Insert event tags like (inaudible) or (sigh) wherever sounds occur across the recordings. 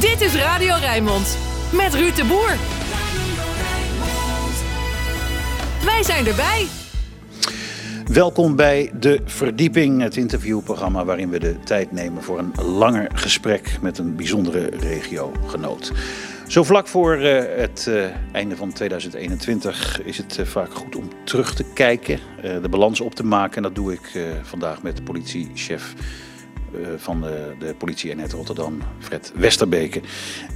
Dit is Radio Rijnmond. Met Ruud de Boer. Wij zijn erbij. Welkom bij De Verdieping, het interviewprogramma waarin we de tijd nemen voor een langer gesprek met een bijzondere regiogenoot. Zo vlak voor uh, het uh, einde van 2021 is het uh, vaak goed om terug te kijken, de balans op te maken. En dat doe ik vandaag met politiechef van de, de politie-eenheid Rotterdam, Fred Westerbeke.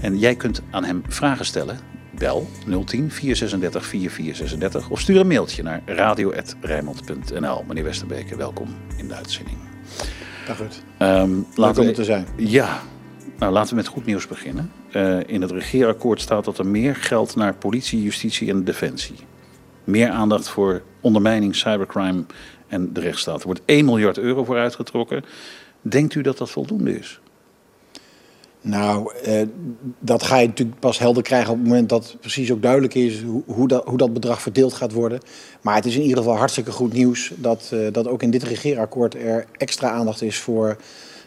En jij kunt aan hem vragen stellen. Bel 010 436 4436 of stuur een mailtje naar radio.rijmond.nl. Meneer Westerbeke, welkom in de uitzending. Dag goed. Um, laten we te zijn. Ja, nou, laten we met goed nieuws beginnen. Uh, in het regeerakkoord staat dat er meer geld naar politie, justitie en defensie. Meer aandacht voor ondermijning, cybercrime en de rechtsstaat. Er wordt 1 miljard euro voor uitgetrokken. Denkt u dat dat voldoende is? Nou, eh, dat ga je natuurlijk pas helder krijgen op het moment dat precies ook duidelijk is hoe, hoe, dat, hoe dat bedrag verdeeld gaat worden. Maar het is in ieder geval hartstikke goed nieuws dat, uh, dat ook in dit regeerakkoord er extra aandacht is voor,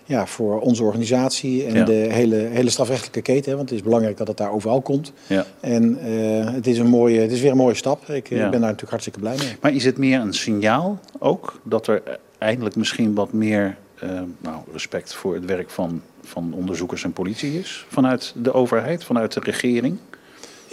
ja, voor onze organisatie en Ja. de hele, hele strafrechtelijke keten. hè, Want het is belangrijk dat het daar overal komt. Ja. En eh, het, is een mooie, het is weer een mooie stap. Ik, eh, Ja. ik ben daar natuurlijk hartstikke blij mee. Maar is het meer een signaal ook dat er eindelijk misschien wat meer eh, nou, respect voor het werk van, van onderzoekers en politie is? Vanuit de overheid, vanuit de regering?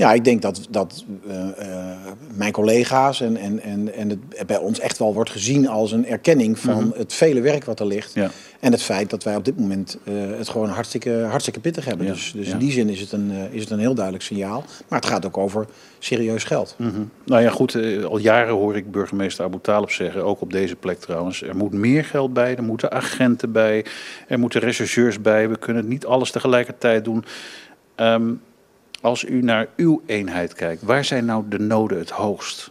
Ja, ik denk dat, dat eh, eh, mijn collega's en, en, en, en het bij ons echt wel wordt gezien als een erkenning van het vele werk wat er ligt. Ja. En het feit dat wij op dit moment eh, het gewoon hartstikke, hartstikke pittig hebben. Ja, Dus, dus ja. in die zin is het, een, is het een heel duidelijk signaal. Maar het gaat ook over serieus geld. Mhm. Nou ja, goed, al jaren hoor ik burgemeester Abu Talib zeggen, ook op deze plek trouwens, er moet meer geld bij, er moeten agenten bij, er moeten rechercheurs bij, we kunnen niet alles tegelijkertijd doen. Ehm, als u naar uw eenheid kijkt, waar zijn nou de noden het hoogst?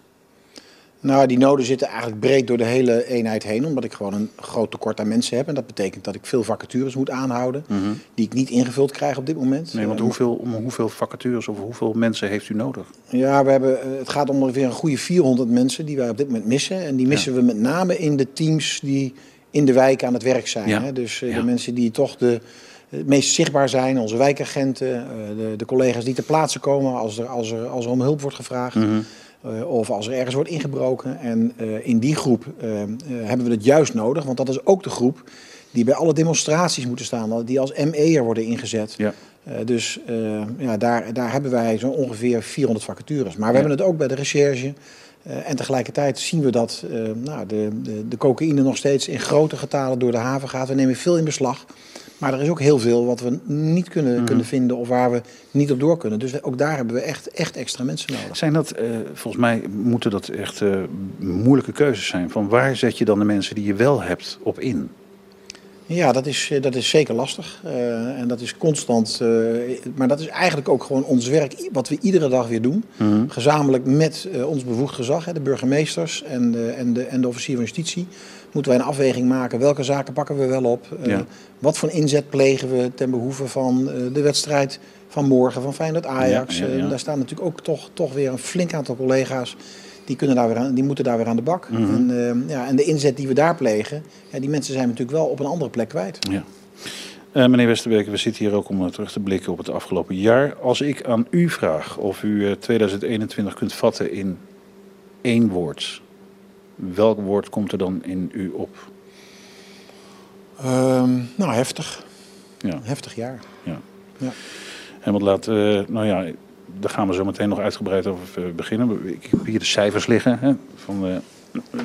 Nou, die noden zitten eigenlijk breed door de hele eenheid heen, omdat ik gewoon een groot tekort aan mensen heb. En dat betekent dat ik veel vacatures moet aanhouden, die ik niet ingevuld krijg op dit moment. Mhm. Nee, want Eh, hoeveel, om hoeveel vacatures of hoeveel mensen heeft u nodig? Ja, we hebben, eh, het gaat om ongeveer een goede 400 mensen die wij op dit moment missen. En die missen we met name in de teams die in de wijk aan het werk zijn. Ja. Hè? Dus eh, Ja. de mensen die toch de, het meest zichtbaar zijn, onze wijkagenten, eh, de, de collega's die ter plaatse komen als er, als er, als er om hulp wordt gevraagd. Mhm. eh, of als er ergens wordt ingebroken. En eh, in die groep hebben we het juist nodig, want dat is ook de groep die bij alle demonstraties moeten staan, die als ME'er worden ingezet. Ja. Dus ja, daar, daar hebben wij zo ongeveer 400 vacatures. Maar we hebben het ook bij de recherche. En tegelijkertijd zien we dat nou, de, de, de cocaïne nog steeds in grote getalen door de haven gaat. We nemen veel in beslag. Maar er is ook heel veel wat we niet kunnen, kunnen vinden of waar we niet op door kunnen. Dus ook daar hebben we echt, echt extra mensen nodig. Zijn dat, eh, volgens mij moeten dat echt eh, moeilijke keuzes zijn. Van waar zet je dan de mensen die je wel hebt op in? Ja, dat is, eh, dat is zeker lastig. En dat is constant. maar dat is eigenlijk ook gewoon ons werk, wat we iedere dag weer doen. Gezamenlijk met ons bevoegd gezag, hè, de burgemeesters en de, en, de, en de officier van justitie. Moeten wij een afweging maken. Welke zaken pakken we wel op? Eh, Ja. Wat voor inzet plegen we ten behoeve van eh, de wedstrijd van morgen van Feyenoord-Ajax? Ja, ja, ja. Eh, daar staan natuurlijk ook toch, toch weer een flink aantal collega's. Die, kunnen daar weer aan, die moeten daar weer aan de bak. Mhm. En, ja, en de inzet die we daar plegen, ja, die mensen zijn we natuurlijk wel op een andere plek kwijt. Ja. Meneer Westerberg, we zitten hier ook om terug te blikken op het afgelopen jaar. Als ik aan u vraag of u eh, 2021 kunt vatten in één woord, welk woord komt er dan in u op? Ehm, nou, heftig. Ja, Heftig jaar. ja. Ja. En wat laat, eh, nou ja, daar gaan we zo meteen nog uitgebreid over eh, beginnen. Ik heb hier de cijfers liggen hè, van, eh,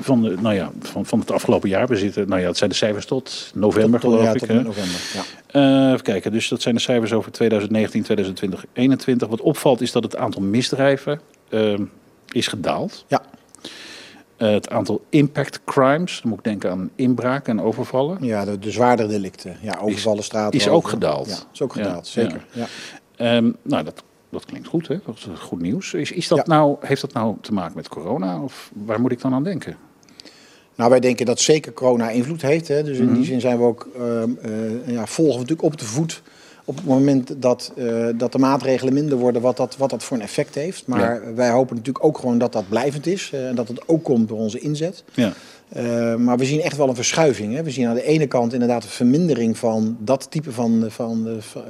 van, de, nou ja, van, van het afgelopen jaar. We zitten, nou ja, het zijn de cijfers tot november, Tot- geloof ja, ik. tot november. Ja. Even kijken, dus dat zijn de cijfers over 2019, 2020, 2021. Wat opvalt is dat het aantal misdrijven eh, is gedaald. Ja. Eh, het aantal impact crimes, dan moet ik denken aan inbraak en overvallen. Ja, de, de zwaardere delicten. Ja, overvallen, straat. is ook gedaald. Ja, is ook Ja, gedaald, zeker. Ja. Ehm, nou, dat, dat klinkt goed, hè? Dat is goed nieuws. Is, is dat Ja. nou, heeft dat nou te maken met corona? Of waar moet ik dan aan denken? Nou, wij denken dat zeker corona invloed heeft. Hè. Dus in Mhm. die zin zijn we ook, ehm, eh, ja, volgen we natuurlijk op de voet op het moment dat, eh, dat de maatregelen minder worden, wat dat, wat dat voor een effect heeft. Maar wij hopen natuurlijk ook gewoon dat dat blijvend is. eh, en dat het ook komt door onze inzet. Ja. Uh, maar we zien echt wel een verschuiving. Hè. We zien aan de ene kant inderdaad een vermindering van dat type van, van, uh,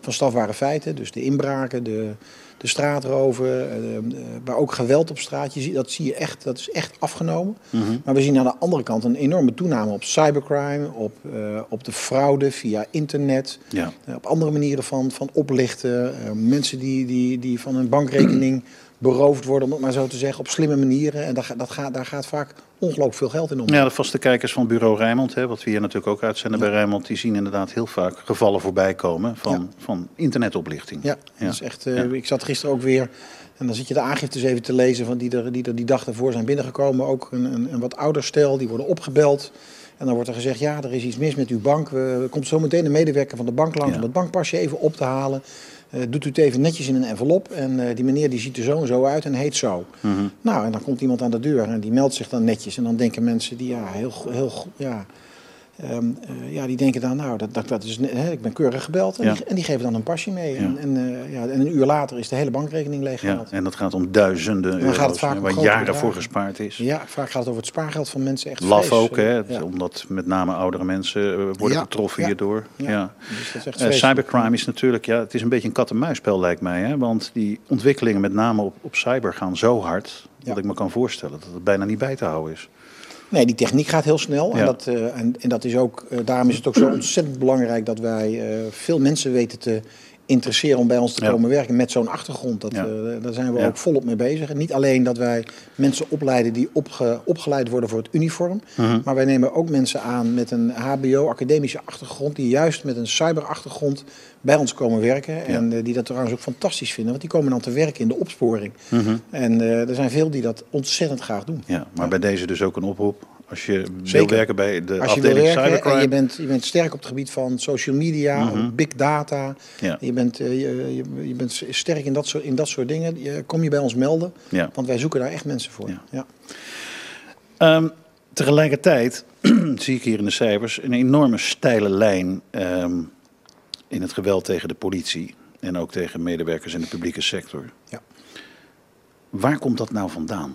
van strafbare feiten. Dus de inbraken, de, de straatroven, uh, maar ook geweld op straat. Je ziet, dat zie je echt, dat is echt afgenomen. Mm -hmm. Maar we zien aan de andere kant een enorme toename op cybercrime, op, op de fraude via internet, ja. op andere manieren van, van oplichten. mensen die, die, die van een bankrekening (clears throat) beroofd worden, om het maar zo te zeggen, op slimme manieren. En dat, dat gaat, daar gaat vaak ongelooflijk veel geld in om. Ja, de vaste kijkers van bureau Rijnmond, hè, wat we hier natuurlijk ook uitzenden ja. bij Rijnmond, die zien inderdaad heel vaak gevallen voorbij komen van, ja. van internetoplichting. Ja, dat is echt. Uh, ik zat gisteren ook weer. En dan zit je de aangiftes even te lezen van die er die, er die dag daarvoor zijn binnengekomen. Ook een, een, een wat ouder stel, die worden opgebeld. En dan wordt er gezegd, ja, er is iets mis met uw bank. Er komt zo meteen een medewerker van de bank langs om het bankpasje even op te halen. Uh, doet u het even netjes in een envelop. En uh, die meneer die ziet er zo en zo uit en heet zo. Mm -hmm. Nou, en dan komt iemand aan de deur en die meldt zich dan netjes. En dan denken mensen die ja, heel, heel ja, um, uh, ja, die denken dan, nou, dat, dat, dat is, hè, ik ben keurig gebeld. En, Ja. die, en die geven dan een pasje mee. Ja. En, en, uh, ja, en een uur later is de hele bankrekening Ja, leeggehaald. Ja. en dat gaat om duizenden dan euro's, gaat het vaak waar jaren voor gespaard is. vaak gaat het over het spaargeld van mensen. Echt Laf ook, hè, Ja. omdat met name oudere mensen eh, worden Ja, getroffen ja. hierdoor. Ja. Ja. Dus dat is echt Eh, vreselijk. cybercrime is natuurlijk, ja, het is een beetje een kat-en-muisspel lijkt mij. Hè? Want die ontwikkelingen met name op, op cyber gaan zo hard, dat Ja. ik me kan voorstellen dat het bijna niet bij te houden is. Nee, die techniek gaat heel snel. Ja. En, dat, eh, en, en dat is ook, eh, daarom is het ook zo ontzettend belangrijk dat wij eh, veel mensen weten te interesseren om bij ons te Ja. komen werken met zo'n achtergrond. Dat, Ja. eh, daar zijn we Ja. ook volop mee bezig. En niet alleen dat wij mensen opleiden die opge- opgeleid worden voor het uniform, Mhm. maar wij nemen ook mensen aan met een HBO-academische achtergrond, die juist met een cyberachtergrond bij ons komen werken. En eh, die dat trouwens ook fantastisch vinden, want die komen dan te werken in de opsporing. Mhm. En eh, er zijn veel die dat ontzettend graag doen. Ja, maar bij deze dus ook een oproep. Als je wil werken bij de Als je wil afdeling werken en cybercrime. je bent, je bent sterk op het gebied van social media, Mhm. big data. Ja. Je, bent, eh, je, je, bent sterk in dat soort, in dat soort dingen. Je, kom je bij ons melden, Ja. want wij zoeken daar echt mensen voor. Ja. Ja. Ehm, tegelijkertijd (clears throat) zie ik hier in de cijfers een enorme steile lijn ehm, in het geweld tegen de politie en ook tegen medewerkers in de publieke sector. Ja. Waar komt dat nou vandaan?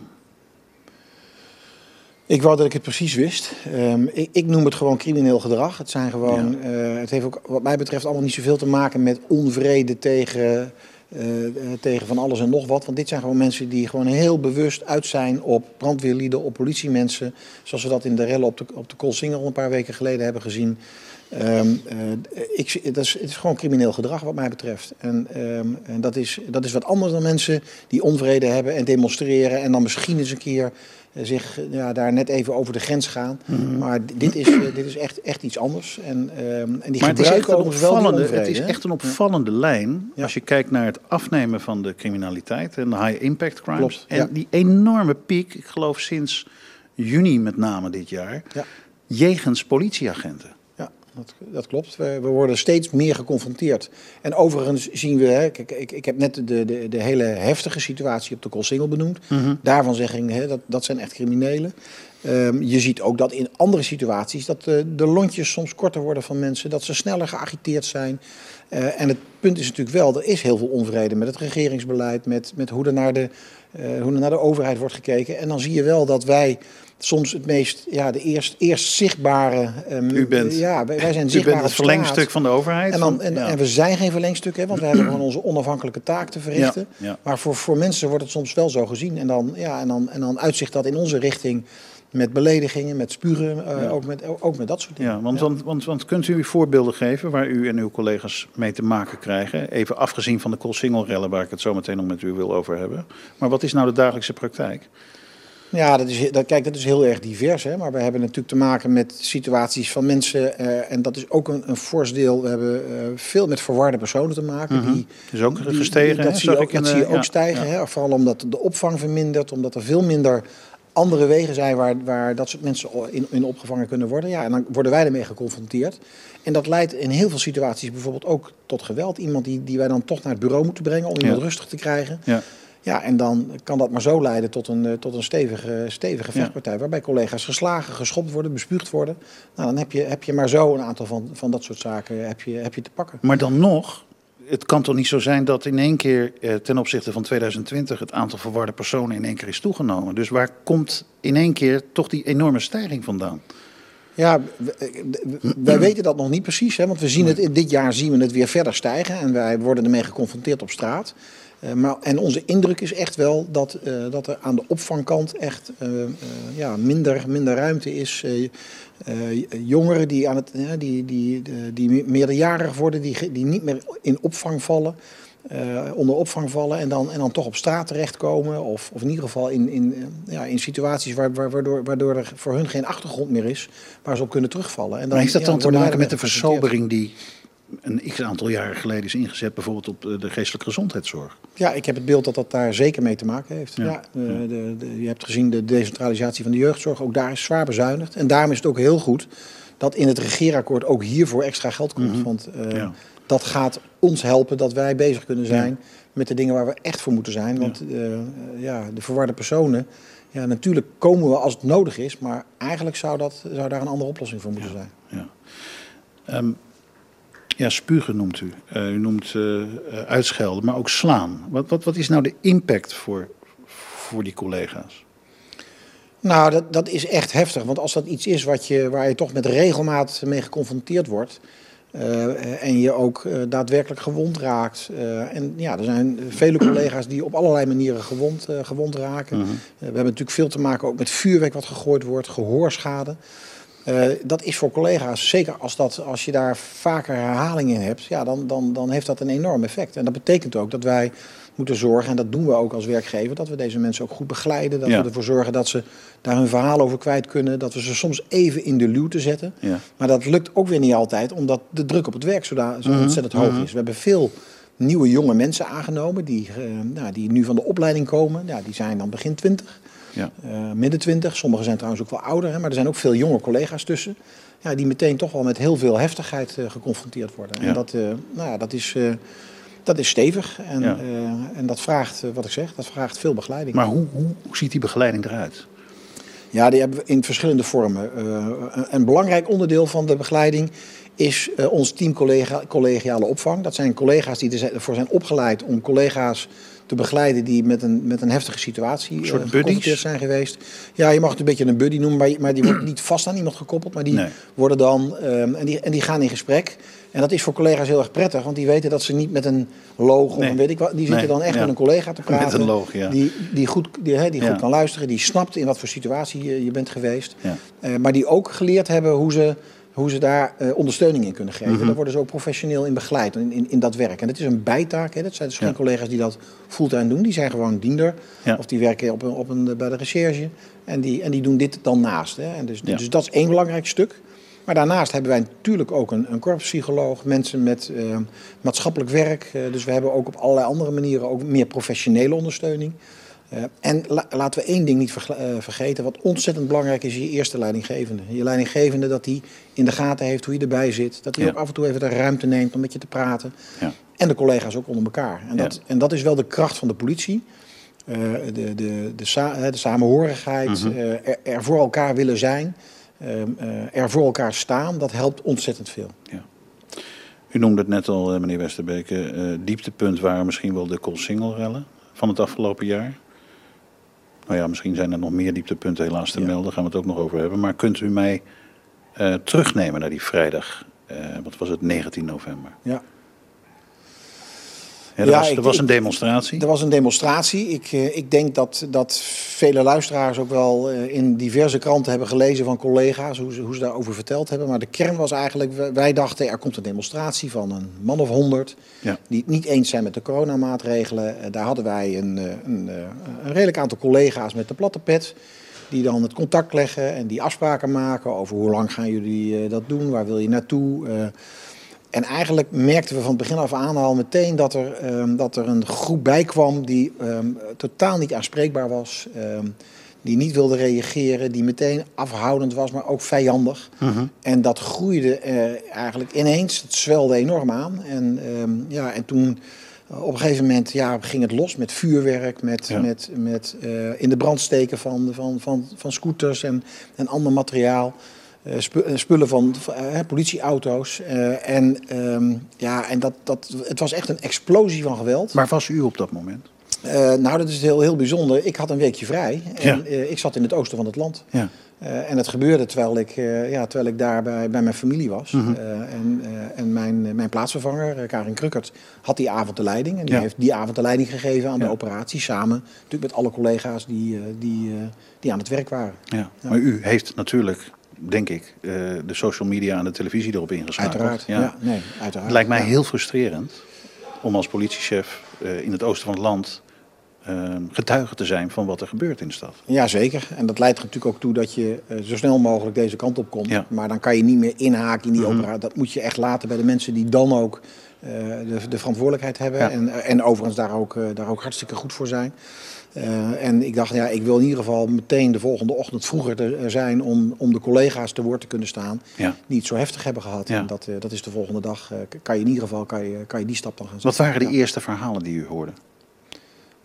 Ik wou dat ik het precies wist. Ehm, ik, ik noem het gewoon crimineel gedrag. Het, zijn gewoon, eh, het heeft ook wat mij betreft allemaal niet zoveel te maken met onvrede tegen, eh, eh, tegen van alles en nog wat. Want dit zijn gewoon mensen die gewoon heel bewust uit zijn op brandweerlieden, op politiemensen. Zoals we dat in de rellen op de, op de Koolsingel een paar weken geleden hebben gezien. Ehm, eh, ik, dat is, het is gewoon crimineel gedrag wat mij betreft. En, ehm, en dat, is, dat is wat anders dan mensen die onvrede hebben en demonstreren en dan misschien eens een keer zich eh, ja, daar net even over de grens gaan. Mhm. Maar dit is, eh, dit is echt, echt iets anders. En, ehm, en die Maar het is echt een opvallende, onvrede. het is echt een opvallende lijn als je kijkt naar het afnemen van de criminaliteit en de high impact crimes. Klopt, en ja. die enorme piek, ik geloof sinds juni met name dit jaar, Ja. jegens politieagenten. Dat, dat klopt. We, we worden steeds meer geconfronteerd. En overigens zien we, hè, kijk, ik, ik heb net de, de, de hele heftige situatie op de Koolsingel benoemd. Daarvan zeg ik, hè, dat, dat zijn echt criminelen. Ehm, je ziet ook dat in andere situaties dat de, de lontjes soms korter worden van mensen, dat ze sneller geagiteerd zijn. Eh, en het punt is natuurlijk wel, er is heel veel onvrede met het regeringsbeleid, met, met hoe, er naar de, eh, hoe er naar de overheid wordt gekeken. En dan zie je wel dat wij soms het meest, ja, de eerst, eerst zichtbare. ehm, U bent- ja, wij zijn U zichtbaar bent het verlengstuk van de overheid. En, dan, en, ja. en we zijn geen verlengstuk, hè, want we hebben (clears throat) gewoon onze onafhankelijke taak te verrichten. Ja, ja. Maar voor, voor mensen wordt het soms wel zo gezien. En dan, ja, en dan, en dan uitzicht dat in onze richting met beledigingen, met spuren, eh, Ja. ook, met, ook met dat soort dingen. Ja, want, Want, want, want kunt u voorbeelden geven waar u en uw collega's mee te maken krijgen? Even afgezien van de Koolsingel-rellen, waar ik het zo meteen nog met u wil over hebben. Maar wat is nou de dagelijkse praktijk? Ja, dat is, dat, kijk, dat is heel erg divers. Hè? Maar we hebben natuurlijk te maken met situaties van mensen. eh, en dat is ook een, een fors deel. We hebben eh, veel met verwarde personen te maken. die, Is ook gestegen, die- hè? dat zie ook, dat de- zie je ook ja, stijgen. ja. Hè? Vooral omdat de opvang vermindert. Omdat er veel minder andere wegen zijn waar, waar dat soort mensen in, in opgevangen kunnen worden. Ja, en dan worden wij ermee geconfronteerd. En dat leidt in heel veel situaties bijvoorbeeld ook tot geweld. Iemand die, die wij dan toch naar het bureau moeten brengen om iemand Ja. rustig te krijgen. Ja. Ja, en dan kan dat maar zo leiden tot een, eh, tot een stevige, stevige Ja. vechtpartij. Waarbij collega's geslagen, geschopt worden, bespuugd worden. Nou, dan heb je, heb je maar zo een aantal van, van dat soort zaken heb je, heb je te pakken. Maar dan nog het kan toch niet zo zijn dat in één keer eh, ten opzichte van 2020 het aantal verwarde personen in één keer is toegenomen. Dus waar komt in één keer toch die enorme stijging vandaan? Ja, wij weten dat nog niet precies. Hè, want we zien het, in dit jaar zien we het weer verder stijgen. En wij worden ermee geconfronteerd op straat. Uh, maar, en onze indruk is echt wel dat, uh, dat er aan de opvangkant echt uh, ja, minder, minder ruimte is. jongeren die, aan het, die, die, die meerderjarig worden, die, die niet meer in opvang vallen. onder opvang vallen en dan, en dan toch op straat terechtkomen. Of, of in ieder geval in, in, ja, in situaties waar, waardoor, waardoor er voor hun geen achtergrond meer is waar ze op kunnen terugvallen. En dan, maar heeft dat dan te maken met de versobering die een x aantal jaren geleden is ingezet, bijvoorbeeld op de geestelijke gezondheidszorg. Ja, ik heb het beeld dat dat daar zeker mee te maken heeft. Ja. de, de, de, je hebt gezien de decentralisatie van de jeugdzorg, ook daar is zwaar bezuinigd. En daarom is het ook heel goed dat in het regeerakkoord ook hiervoor extra geld komt. Mhm. Want uh, dat gaat ons helpen dat wij bezig kunnen zijn met de dingen waar we echt voor moeten zijn. Want uh, ja, de verwarde personen, ja, natuurlijk komen we als het nodig is, maar eigenlijk zou, dat, zou daar een andere oplossing voor moeten zijn. Ja. Um, ja, spugen noemt u. Uh, u noemt uh, uitschelden, maar ook slaan. Wat, wat, wat is nou de impact voor, voor die collega's? Nou, dat, dat is echt heftig. Want als dat iets is wat je, waar je toch met regelmaat mee geconfronteerd wordt. Uh, en je ook uh, daadwerkelijk gewond raakt. Uh, en ja, er zijn vele collega's die op allerlei manieren gewond, gewond raken. -huh. we hebben natuurlijk veel te maken ook met vuurwerk wat gegooid wordt, gehoorschade. Uh, dat is voor collega's, zeker als, dat, als je daar vaker herhaling in hebt, ja, dan, dan, dan heeft dat een enorm effect. En dat betekent ook dat wij moeten zorgen, en dat doen we ook als werkgever, dat we deze mensen ook goed begeleiden. Dat we ervoor zorgen dat ze daar hun verhaal over kwijt kunnen. Dat we ze soms even in de luwte zetten. Ja. Maar dat lukt ook weer niet altijd, omdat de druk op het werk zo, daar, zo mhm. ontzettend hoog mhm. is. We hebben veel nieuwe jonge mensen aangenomen die, uh, nou, die nu van de opleiding komen. Ja, die zijn dan begin twintig. Ja. Uh, midden twintig. Sommigen zijn trouwens ook wel ouder, hè, maar er zijn ook veel jonge collega's tussen. Ja, die meteen toch wel met heel veel heftigheid uh, geconfronteerd worden. Ja. En dat, uh, nou ja, dat is dat is stevig en, ja. uh, en dat vraagt, wat ik zeg, dat vraagt veel begeleiding. Maar hoe, hoe, hoe ziet die begeleiding eruit? Ja, die hebben we in verschillende vormen. Uh, een belangrijk onderdeel van de begeleiding is ons team collega, collegiale opvang. Dat zijn collega's die ervoor zijn opgeleid om collega's te begeleiden die met een, met een heftige situatie een soort uh, zijn geweest. Ja, je mag het een beetje een buddy noemen, maar, maar die wordt (clears throat) niet vast aan iemand gekoppeld. Maar die nee. worden dan, um, en, die, en die gaan in gesprek. En dat is voor collega's heel erg prettig, want die weten dat ze niet met een loog nee. of een weet ik wat, die zitten nee. dan echt ja. met een collega te praten. (laughs) Met een loog, ja. Die, die goed, die, he, die ja. goed kan luisteren, die snapt in wat voor situatie je, je bent geweest. Ja. Uh, maar die ook geleerd hebben hoe ze hoe ze daar uh, ondersteuning in kunnen geven. Mm -hmm. Daar worden ze ook professioneel in begeleid, in, in, in dat werk. En het is een bijtaak, hè. dat zijn dus geen ja. collega's die dat fulltime doen. Die zijn gewoon diender, ja. of die werken op een, op een, bij de recherche. En die, en die doen dit dan naast. Hè. En dus, ja. dus dat is één belangrijk stuk. Maar daarnaast hebben wij natuurlijk ook een, een korpspsycholoog, mensen met uh, maatschappelijk werk. Uh, dus we hebben ook op allerlei andere manieren ook meer professionele ondersteuning. Uh, en la laten we één ding niet uh, vergeten, wat ontzettend belangrijk is, je eerste leidinggevende. Je leidinggevende dat die in de gaten heeft hoe je erbij zit. Dat hij ja. ook af en toe even de ruimte neemt om met je te praten. Ja. En de collega's ook onder elkaar. En dat, ja. en dat is wel de kracht van de politie. Uh, de, de, de, sa de samenhorigheid, er, er, voor elkaar willen zijn, er voor elkaar staan, dat helpt ontzettend veel. U noemde het net al, meneer Westerbeke, dieptepunt waren misschien wel de Koolsingel-rellen van het afgelopen jaar. Nou ja, misschien zijn er nog meer dieptepunten helaas te ja. melden. Daar gaan we het ook nog over hebben. Maar kunt u mij uh, terugnemen naar die vrijdag? Uh, wat was het? 19 november. Ja. Ja, er, ja, was, ik, er was een demonstratie. Ik, er was een demonstratie. Ik, ik denk dat, dat vele luisteraars ook wel uh, in diverse kranten hebben gelezen van collega's hoe ze, hoe ze daarover verteld hebben. Maar de kern was eigenlijk, wij dachten er komt een demonstratie van een man of honderd ja. die het niet eens zijn met de coronamaatregelen. Uh, daar hadden wij een, een, een redelijk aantal collega's met de platte pet. Die dan het contact leggen en die afspraken maken over hoe lang gaan jullie dat doen, waar wil je naartoe. En eigenlijk merkten we van het begin af aan al meteen dat er, um, dat er een groep bij kwam die um, totaal niet aanspreekbaar was. Um, die niet wilde reageren, die meteen afhoudend was, maar ook vijandig. Uh -huh. En dat groeide uh, eigenlijk ineens, het zwelde enorm aan. En, ja, en toen uh, op een gegeven moment ja, ging het los met vuurwerk, met, ja. met, met uh, in de brand steken van, van, van, van scooters en, en ander materiaal. Eh, eh, spullen van eh, politieauto's. en ehm, ja, en dat, dat, het was echt een explosie van geweld. Waar was u op dat moment? Nou, dat is heel, heel bijzonder. Ik had een weekje vrij en Ja. ik zat in het oosten van het land. Ja. En het gebeurde terwijl ik, ja, terwijl ik daar bij, bij mijn familie was. Mhm. En en mijn, mijn plaatsvervanger, Karin Krukkert, had die avond de leiding. En die Ja. heeft die avond de leiding gegeven aan de operatie. Samen natuurlijk met alle collega's die, die, die aan het werk waren. Ja. Maar u heeft natuurlijk, denk ik, eh, de social media en de televisie erop ingeschakeld. Uiteraard. Ja. nee, uiteraard. Het lijkt mij Ja. heel frustrerend om als politiechef eh, in het oosten van het land eh, getuige te zijn van wat er gebeurt in de stad. Ja, zeker. En dat leidt er natuurlijk ook toe dat je eh, zo snel mogelijk deze kant op komt. Ja. Maar dan kan je niet meer inhaken in die Mhm. operatie. Dat moet je echt laten bij de mensen die dan ook de, de verantwoordelijkheid hebben. En, en overigens daar ook, daar ook hartstikke goed voor zijn. Eh, en ik dacht, ja, ik wil in ieder geval meteen de volgende ochtend vroeger er zijn om, om de collega's te woord te kunnen staan. Ja. Die het zo heftig hebben gehad. Ja. En dat, eh, dat is de volgende dag. eh, kan je in ieder geval kan je, kan je die stap dan gaan Wat zetten. waren de Ja. eerste verhalen die u hoorde?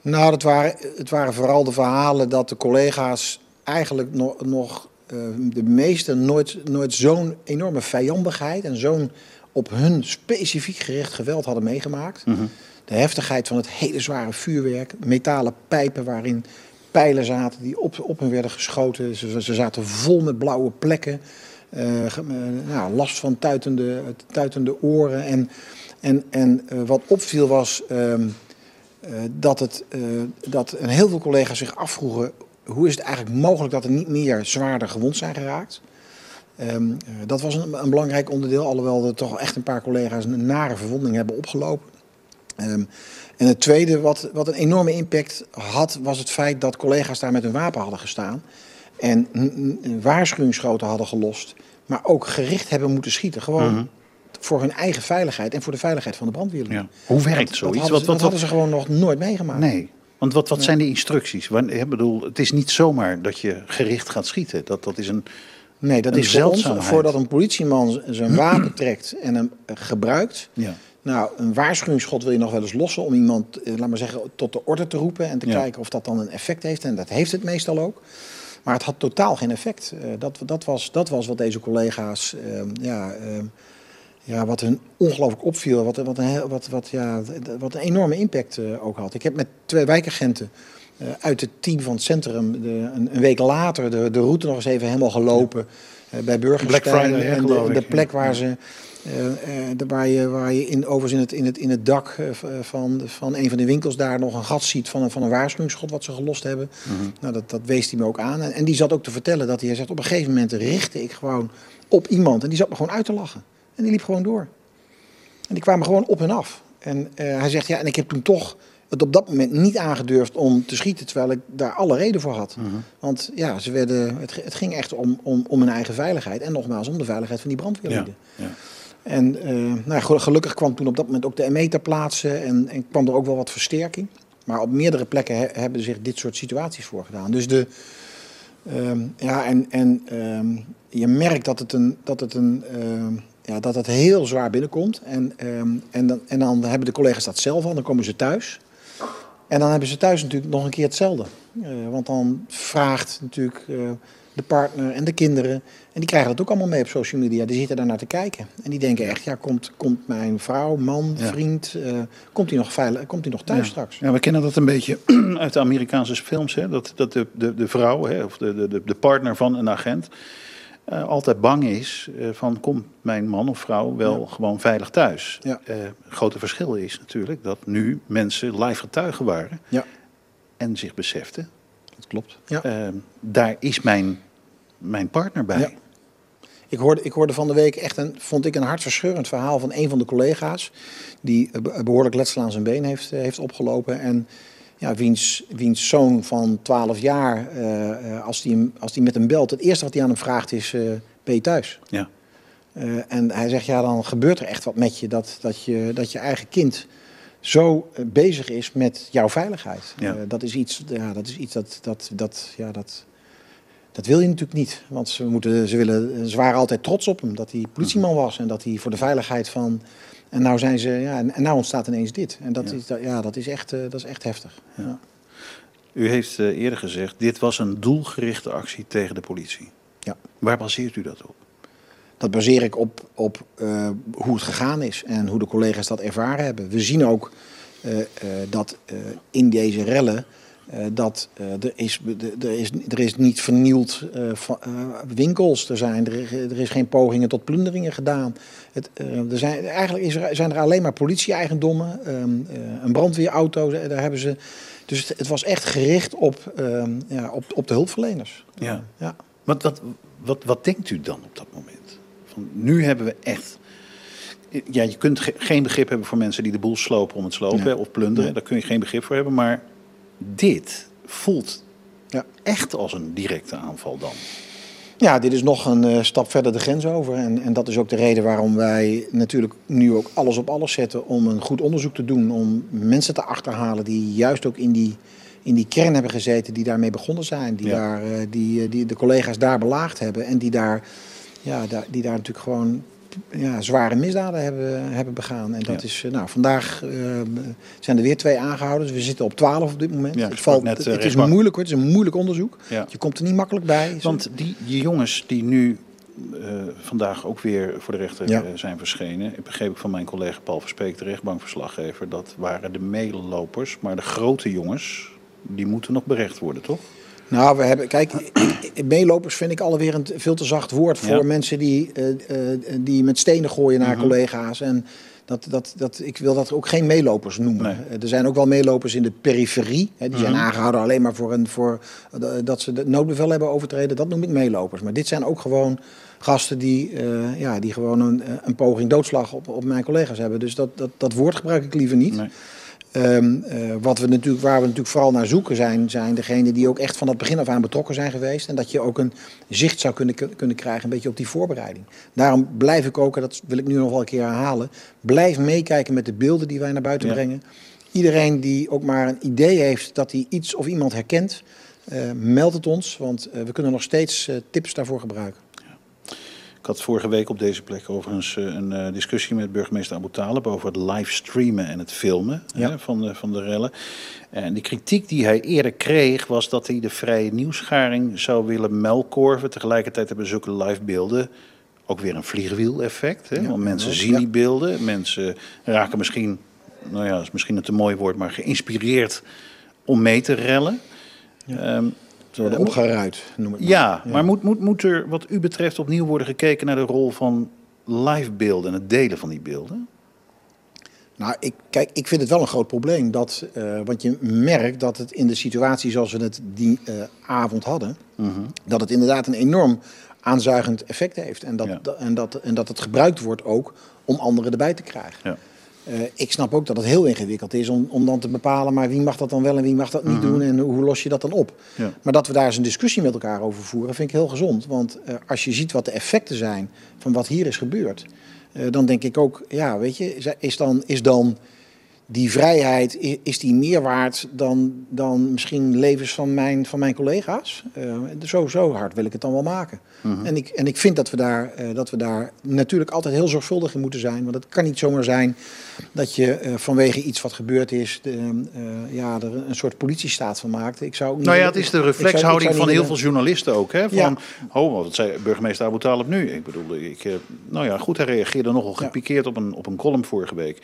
Nou, dat waren, het waren vooral de verhalen dat de collega's eigenlijk nog, nog de meesten nooit, nooit zo'n enorme vijandigheid en zo'n op hun specifiek gericht geweld hadden meegemaakt. Mhm. De heftigheid van het hele zware vuurwerk, metalen pijpen waarin pijlen zaten die op, op hen werden geschoten. Ze, ze zaten vol met blauwe plekken. eh, eh, nou, last van tuitende, tuitende oren. En, en, en eh, wat opviel was ehm, eh, dat, het, dat een heel veel collega's zich afvroegen... hoe is het eigenlijk mogelijk dat er niet meer zwaarder gewond zijn geraakt? Ehm, eh, dat was een, een belangrijk onderdeel, alhoewel er toch echt een paar collega's een nare verwonding hebben opgelopen. Ehm, en het tweede wat, wat een enorme impact had, was het feit dat collega's daar met hun wapen hadden gestaan. En waarschuwingsschoten hadden gelost, maar ook gericht hebben moeten schieten. Gewoon Mhm. voor hun eigen veiligheid en voor de veiligheid van de brandweerlieden. Ja. Hoe werkt Dat- dat zoiets? hadden Wat, ze- wat, dat hadden ze gewoon nog nooit meegemaakt. Nee. Want wat, wat zijn de instructies? Ik bedoel, het is niet zomaar dat je gericht gaat schieten. Dat, dat is een. Nee, dat Een is voor ons, zeldzaamheid. voordat een politieman zijn wapen trekt en hem eh, gebruikt. Ja. Nou, een waarschuwingsschot wil je nog wel eens lossen om iemand, eh, laat maar zeggen, tot de orde te roepen en te Ja. kijken of dat dan een effect heeft. En dat heeft het meestal ook. Maar het had totaal geen effect. Eh, dat, dat, was, dat was wat deze collega's, eh, ja, eh, ja, wat hun ongelooflijk opviel. Wat, wat, een, wat, wat, ja, wat een enorme impact eh, ook had. Ik heb met twee wijkagenten uit het team van het centrum de, een, een week later de, de route nog eens even helemaal gelopen. bij Burgerstein. Black Friday, en de plek waar ze. Eh, eh, waar je, waar je in, overigens in het, in het, in het dak eh, van, van een van de winkels daar nog een gat ziet van een, van een waarschuwingsschot wat ze gelost hebben. Mhm. Nou, dat, dat wees hij me ook aan. En, en die zat ook te vertellen dat hij zegt: op een gegeven moment richtte ik gewoon op iemand en die zat me gewoon uit te lachen. En die liep gewoon door. En die kwamen gewoon op en af. En hij zegt, ja, en ik heb toen toch het op dat moment niet aangedurfd om te schieten, terwijl ik daar alle reden voor had. Mhm. Want ja, ze werden, het, het ging echt om, om, om hun eigen veiligheid en nogmaals om de veiligheid van die Ja. brandweerlieden. ja. En eh, nou, gelukkig kwam toen op dat moment ook de ME ter plaatse en, en kwam er ook wel wat versterking. Maar op meerdere plekken he- hebben zich dit soort situaties voorgedaan. Dus de, ehm, ja, en, en ehm, je merkt dat het, een, dat het, een, ehm, ja, dat het heel zwaar binnenkomt. En, en, dan, en dan hebben de collega's dat zelf al, dan komen ze thuis. En dan hebben ze thuis natuurlijk nog een keer hetzelfde. Eh, want dan vraagt natuurlijk eh, de partner en de kinderen. En die krijgen dat ook allemaal mee op social media. Die zitten daar naar te kijken. En die denken echt, ja, komt, komt mijn vrouw, man, Ja. vriend, eh, komt hij nog veilig, komt hij nog thuis Ja. straks? Ja, we kennen dat een beetje (clears throat) uit de Amerikaanse films. Hè? Dat, dat de, de, de vrouw hè, of de, de, de partner van een agent eh, altijd bang is eh, van komt mijn man of vrouw wel Ja. gewoon veilig thuis. Ja. Het grote verschil is natuurlijk dat nu mensen live getuigen waren Ja, en zich beseften, dat klopt. Ja. daar is mijn, mijn partner bij. Ik hoorde, ik hoorde van de week echt een, vond ik een hartverscheurend verhaal van een van de collega's. Die eh, be- behoorlijk letsel aan zijn been heeft, eh, heeft opgelopen. En ja, wiens, wiens zoon van 12 jaar, eh, eh, als die, hem- als die met hem belt, het eerste wat hij aan hem vraagt is: eh, Ben je thuis? Ja. En hij zegt: Ja, dan gebeurt er echt wat met je. Dat, dat je, dat je eigen kind zo bezig is met jouw veiligheid. Ja. Dat is iets, ja, dat, is iets dat, dat, dat, ja, dat, dat wil je natuurlijk niet. Want ze, moeten, ze, willen, ze waren altijd trots op hem dat hij politieman Mhm. was en dat hij voor de veiligheid van. En nou zijn ze, ja, en, en nou ontstaat ineens dit. En dat, Ja. is, dat- ja, dat, is, echt, eh, dat is echt heftig. Ja. U heeft eh, eerder gezegd, dit was een doelgerichte actie tegen de politie. Ja. Waar baseert u dat op? dat baseer ik op, op uh, hoe het gegaan is en hoe de collega's dat ervaren hebben. We zien ook dat in deze rellen dat er, is, er, is, er is niet vernield van, winkels er zijn. Er, er, is geen pogingen tot plunderingen gedaan. Het, er zijn, eigenlijk is er, zijn er alleen maar politie-eigendommen, um, een brandweerauto, daar hebben ze... Dus het, het was echt gericht op, um, ja, op, op de hulpverleners. Ja. ja. Wat, wat, wat, wat denkt u dan op dat moment? Van, nu hebben we echt. Ja, je kunt ge geen begrip hebben voor mensen die de boel slopen om het slopen of plunderen. Daar kun je geen begrip voor hebben. Maar dit voelt ja. echt als een directe aanval dan. Ja, dit is nog een uh, stap verder de grens over. En, en dat is ook de reden waarom wij natuurlijk nu ook alles op alles zetten om een goed onderzoek te doen. Om mensen te achterhalen die juist ook in die in die kern hebben gezeten die daarmee begonnen zijn. Die, daar, uh, die, die de collega's daar belaagd hebben. En die daar, ja, daar, die daar natuurlijk gewoon ja, zware misdaden hebben, hebben begaan. En dat is, nou, vandaag uh, zijn er weer twee aangehouden. Dus we zitten op 12 op dit moment. Ja, het, valt, net, het, is moeilijk hoor, het is een moeilijk onderzoek. Ja. Je komt er niet makkelijk bij. Want die, die jongens die nu uh, vandaag ook weer voor de rechter ja. zijn verschenen. Ik begreep ik van mijn collega Paul Verspeek, de rechtbankverslaggever, dat waren de meelopers. Maar de grote jongens, die moeten nog berecht worden, toch? Nou, we hebben, kijk, meelopers vind ik alweer een veel te zacht woord voor mensen die, uh, uh, die met stenen gooien naar mm -hmm. collega's. En dat, dat, dat, ik wil dat ook geen meelopers noemen. Nee. Er zijn ook wel meelopers in de periferie. Hè, die zijn mm -hmm. aangehouden alleen maar voor, een, voor dat ze het noodbevel hebben overtreden. Dat noem ik meelopers. Maar dit zijn ook gewoon gasten die, uh, ja, die gewoon een, een poging doodslag op, op mijn collega's hebben. Dus dat, dat, dat woord gebruik ik liever niet. Nee. Um, uh, wat we natuurlijk, waar we natuurlijk vooral naar zoeken zijn, zijn degenen die ook echt van het begin af aan betrokken zijn geweest. En dat je ook een zicht zou kunnen, kunnen krijgen, een beetje op die voorbereiding. Daarom blijf ik ook, en dat wil ik nu nog wel een keer herhalen, blijf meekijken met de beelden die wij naar buiten ja. brengen. Iedereen die ook maar een idee heeft dat hij iets of iemand herkent, uh, meld het ons, want uh, we kunnen nog steeds tips daarvoor gebruiken. Ik had vorige week op deze plek overigens een uh, discussie met burgemeester Abu Talib over het livestreamen en het filmen ja. hè, van, de, van de rellen. En de kritiek die hij eerder kreeg was dat hij de vrije nieuwsgaring zou willen melkorven. Tegelijkertijd hebben zulke livebeelden ook weer een vliegwiel-effect. Ja, Want mensen zien ja. die beelden, mensen raken misschien, nou ja, dat is misschien een te mooi woord, maar geïnspireerd om mee te rellen. Um, ze worden opgeruid, noem ik maar. Ja, ja, maar moet, moet, moet er wat u betreft opnieuw worden gekeken naar de rol van livebeelden en het delen van die beelden? Nou, ik, kijk, ik vind het wel een groot probleem. Dat, uh, want je merkt dat het in de situatie zoals we het die uh, avond hadden, uh -huh. dat het inderdaad een enorm aanzuigend effect heeft. En dat, ja. en, dat, en dat het gebruikt wordt ook om anderen erbij te krijgen. Ja. Uh, ik snap ook dat het heel ingewikkeld is om, om dan te bepalen, maar wie mag dat dan wel en wie mag dat niet mm -hmm. doen en hoe los je dat dan op. Ja. Maar dat we daar eens een discussie met elkaar over voeren, vind ik heel gezond. Want uh, als je ziet wat de effecten zijn van wat hier is gebeurd, uh, dan denk ik ook, ja, weet je, is dan, is dan die vrijheid, is die meer waard dan, dan misschien levens van mijn, van mijn collega's? Uh, zo, zo hard wil ik het dan wel maken. Uh -huh. en, ik, en ik vind dat we, daar, uh, dat we daar natuurlijk altijd heel zorgvuldig in moeten zijn. Want het kan niet zomaar zijn dat je uh, vanwege iets wat gebeurd is, de, ja, er een soort politiestaat van maakt. Ik zou niet, nou ja, het is de reflexhouding van heel veel journalisten ook. Hè? Van, ja. oh, wat zei burgemeester Abu Talib nu? Ik bedoel, ik, nou ja, goed, hij reageerde nogal gepikeerd ja. op, een, op een column vorige week.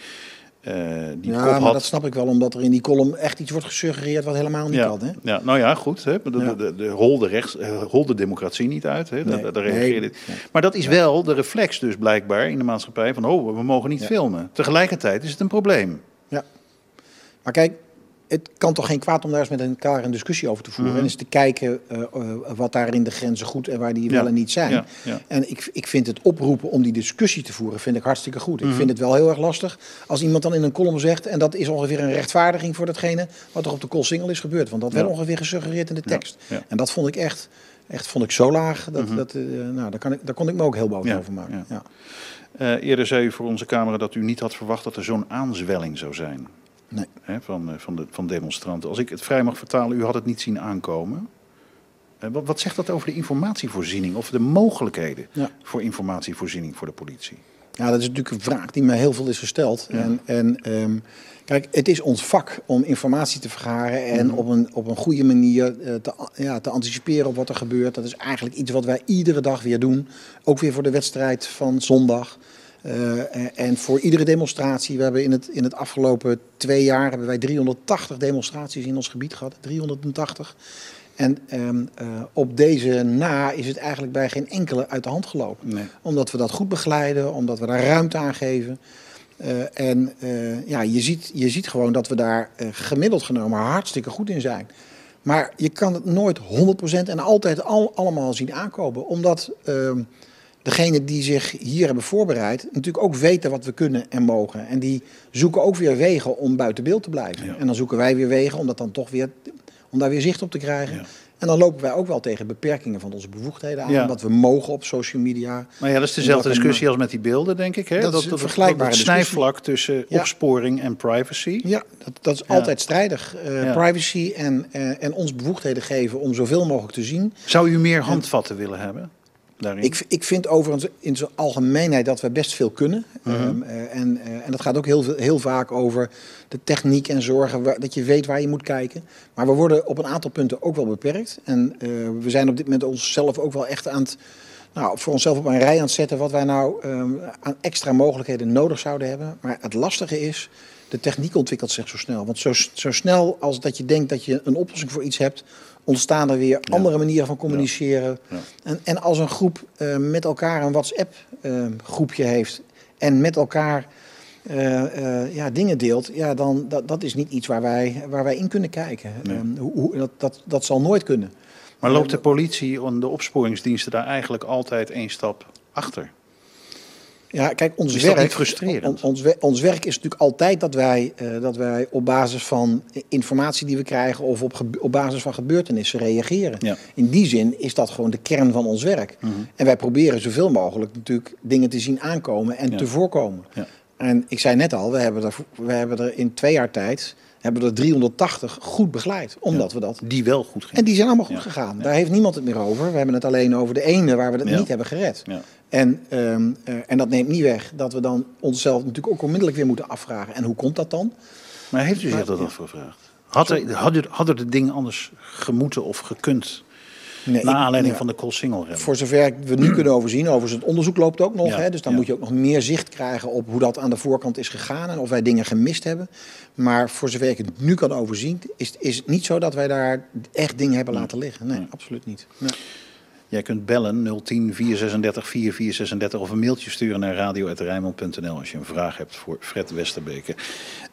Uh, die ja, maar had... dat snap ik wel, omdat er in die column echt iets wordt gesuggereerd wat helemaal niet ja. kan. Hè? Ja, nou ja, goed. Hè? De, ja. de, de, holde, rechts, holde democratie niet uit. Hè? Nee. Daar, daar nee. nee. Maar dat is wel de reflex dus blijkbaar in de maatschappij van... oh, we mogen niet filmen. Tegelijkertijd is het een probleem. Ja. Maar kijk, het kan toch geen kwaad om daar eens met elkaar een discussie over te voeren. Mm -hmm. En eens te kijken uh, uh, wat daar in de grenzen goed en waar die ja. wel en niet zijn. Ja, ja. En ik, ik vind het oproepen om die discussie te voeren, vind ik hartstikke goed. Mm -hmm. Ik vind het wel heel erg lastig als iemand dan in een column zegt... en dat is ongeveer een rechtvaardiging voor datgene wat er op de Koolsingel is gebeurd. Want dat werd ongeveer gesuggereerd in de tekst. En dat vond ik echt, echt vond ik zo laag. Dat, mm -hmm. dat, uh, nou, daar, kan ik, daar kon ik me ook heel boos over maken. Uh, eerder zei u voor onze camera dat u niet had verwacht dat er zo'n aanzwelling zou zijn. Nee. Hè, van, van, de, van demonstranten. Als ik het vrij mag vertalen, u had het niet zien aankomen. Wat, wat zegt dat over de informatievoorziening of de mogelijkheden ja. voor informatievoorziening voor de politie? Ja, dat is natuurlijk een vraag die me heel veel is gesteld. En, en ehm, kijk, het is ons vak om informatie te vergaren en Mhm. op, een, op een goede manier eh, te, ja, te anticiperen op wat er gebeurt. Dat is eigenlijk iets wat wij iedere dag weer doen. Ook weer voor de wedstrijd van zondag. Eh, en- voor iedere demonstratie. We hebben in het, in het afgelopen twee jaar hebben wij 380 demonstraties in ons gebied gehad. 380. En ehm, eh, op deze na is het eigenlijk bij geen enkele uit de hand gelopen Nee. omdat we dat goed begeleiden, omdat we daar ruimte aan geven. Eh, en ja, je ziet, je ziet gewoon dat we daar gemiddeld genomen hartstikke goed in zijn. Maar je kan het nooit 100% en altijd al, allemaal zien aankomen. Omdat ehm degenen die zich hier hebben voorbereid natuurlijk ook weten wat we kunnen en mogen. En die zoeken ook weer wegen om buiten beeld te blijven. Ja. En dan zoeken wij weer wegen om dat dan toch weer om daar weer zicht op te krijgen. Ja. En dan lopen wij ook wel tegen beperkingen van onze bevoegdheden aan. Ja. Wat we mogen op social media. Maar ja, dat is dezelfde discussie als met die beelden, denk ik. Hè? Dat is een vergelijkbare het discussie. snijvlak tussen Ja. opsporing en privacy. Ja, dat, dat is altijd strijdig. Eh. Privacy en, eh, en ons bevoegdheden geven om zoveel mogelijk te zien. Zou u meer handvatten willen hebben daarin? Ik, ik vind overigens in zijn algemeenheid dat we best veel kunnen. Mhm. Ehm, eh, en, eh, en dat gaat ook heel, veel- heel vaak over de techniek en zorgen waar- dat je weet waar je moet kijken. Maar we worden op een aantal punten ook wel beperkt. En eh, we zijn op dit moment onszelf ook wel echt aan het... Nou, voor onszelf op een rij aan het zetten wat wij nou ehm, aan extra mogelijkheden nodig zouden hebben. Maar het lastige is, de techniek ontwikkelt zich zo snel. Want zo, zo snel als dat je denkt dat je een oplossing voor iets hebt, ontstaan er weer andere manieren van communiceren. En, en als een groep eh, met elkaar een WhatsApp-groepje heeft en met elkaar eh, eh, ja, dingen deelt, ja, dan dat, dat is niet iets waar wij, waar wij in kunnen kijken. Nee. Ehm, hoe, hoe- dat, dat, dat zal nooit kunnen. maar loopt de politie en de opsporingsdiensten daar eigenlijk altijd één stap achter? Ja, kijk, ons Is dat werk, niet frustrerend? on- Ons, ons werk is natuurlijk altijd dat wij, eh, dat wij op basis van informatie die we krijgen of op, op basis van gebeurtenissen reageren. Ja. In die zin is dat gewoon de kern van ons werk. Mhm. En wij proberen zoveel mogelijk natuurlijk dingen te zien aankomen en Ja. te voorkomen. Ja. En ik zei net al, we hebben er, we hebben er in twee jaar tijd hebben er 380 goed begeleid. Omdat we dat. Die wel goed. En die zijn allemaal goed Ja. gegaan. Daar heeft niemand het meer over. We hebben het alleen over de ene waar we het niet hebben gered. Ja. En, ehm, eh, en dat neemt niet weg dat we dan onszelf natuurlijk ook onmiddellijk weer moeten afvragen. En hoe komt dat dan? Maar heeft u zich dat afgevraagd? Had er, hadden, hadden de dingen anders gemoeten of gekund? Nee, Naar ik- aanleiding ja, van de Koolsingel Voor zover we nu (clears throat) kunnen overzien, overigens het onderzoek loopt ook nog. Ja, hè, dus dan moet je ook nog meer zicht krijgen op hoe dat aan de voorkant is gegaan. En of wij dingen gemist hebben. Maar voor zover ik het nu kan overzien, is, is het niet zo dat wij daar echt dingen hebben laten liggen. Nee, absoluut niet. Jij kunt bellen 010 436 4436 of een mailtje sturen naar radio.rijnmond.nl als je een vraag hebt voor Fred Westerbeke.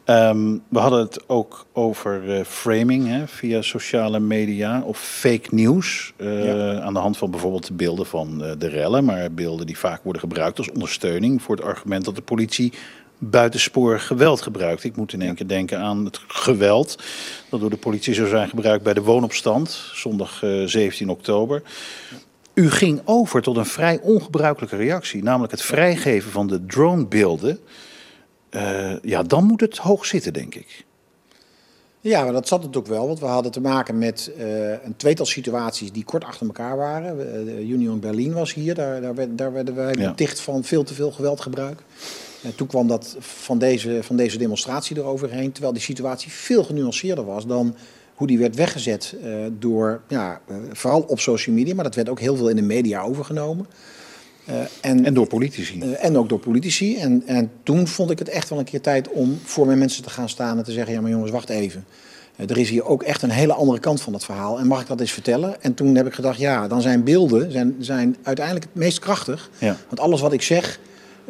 Ehm, we hadden het ook over eh, framing hè, via sociale media of fake news. eh, Ja. Aan de hand van bijvoorbeeld de beelden van eh, de rellen, maar beelden die vaak worden gebruikt als ondersteuning voor het argument dat de politie buitensporig geweld gebruikt. Ik moet in één keer denken aan het geweld dat door de politie zou zijn gebruikt bij de woonopstand, zondag eh, 17 oktober. U ging over tot een vrij ongebruikelijke reactie, namelijk het vrijgeven van de dronebeelden. Eh, ja, dan moet het hoog zitten, denk ik. Ja, maar dat zat het ook wel. Want we hadden te maken met eh, een tweetal situaties die kort achter elkaar waren. De Union Berlin was hier. Daar, daar, werd- daar werden wij Ja. beticht van veel te veel geweldgebruik. En toen kwam dat van deze, van deze demonstratie eroverheen. Terwijl die situatie veel genuanceerder was dan hoe die werd weggezet eh, door, ja, eh, vooral op social media. Maar dat werd ook heel veel in de media overgenomen. Eh, en, En door politici. en ook door politici. En, en toen vond ik het echt wel een keer tijd om voor mijn mensen te gaan staan en te zeggen: ja, maar jongens, wacht even. Er is hier ook echt een hele andere kant van het verhaal. En mag ik dat eens vertellen? En toen heb ik gedacht: ja, dan zijn beelden zijn, zijn uiteindelijk het meest krachtig. Ja. Want alles wat ik zeg.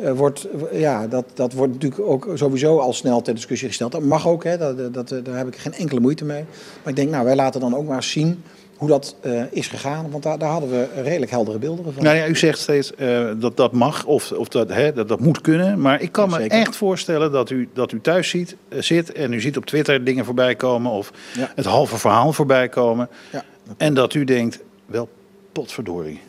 Eh, wordt, ja, dat, dat wordt natuurlijk ook sowieso al snel ter discussie gesteld. Dat mag ook, hè, dat, dat, daar heb ik geen enkele moeite mee. Maar ik denk, nou, wij laten dan ook maar eens zien hoe dat eh, is gegaan. Want daar, daar hadden we redelijk heldere beelden van. Nou ja, u zegt steeds eh, dat dat mag of, of dat, hè, dat dat moet kunnen. Maar ik kan me echt voorstellen dat u, dat u thuis ziet, eh, zit en u ziet op Twitter dingen voorbij komen of Ja. het halve verhaal voorbij komen. Ja. En dat u denkt, wel potverdorie.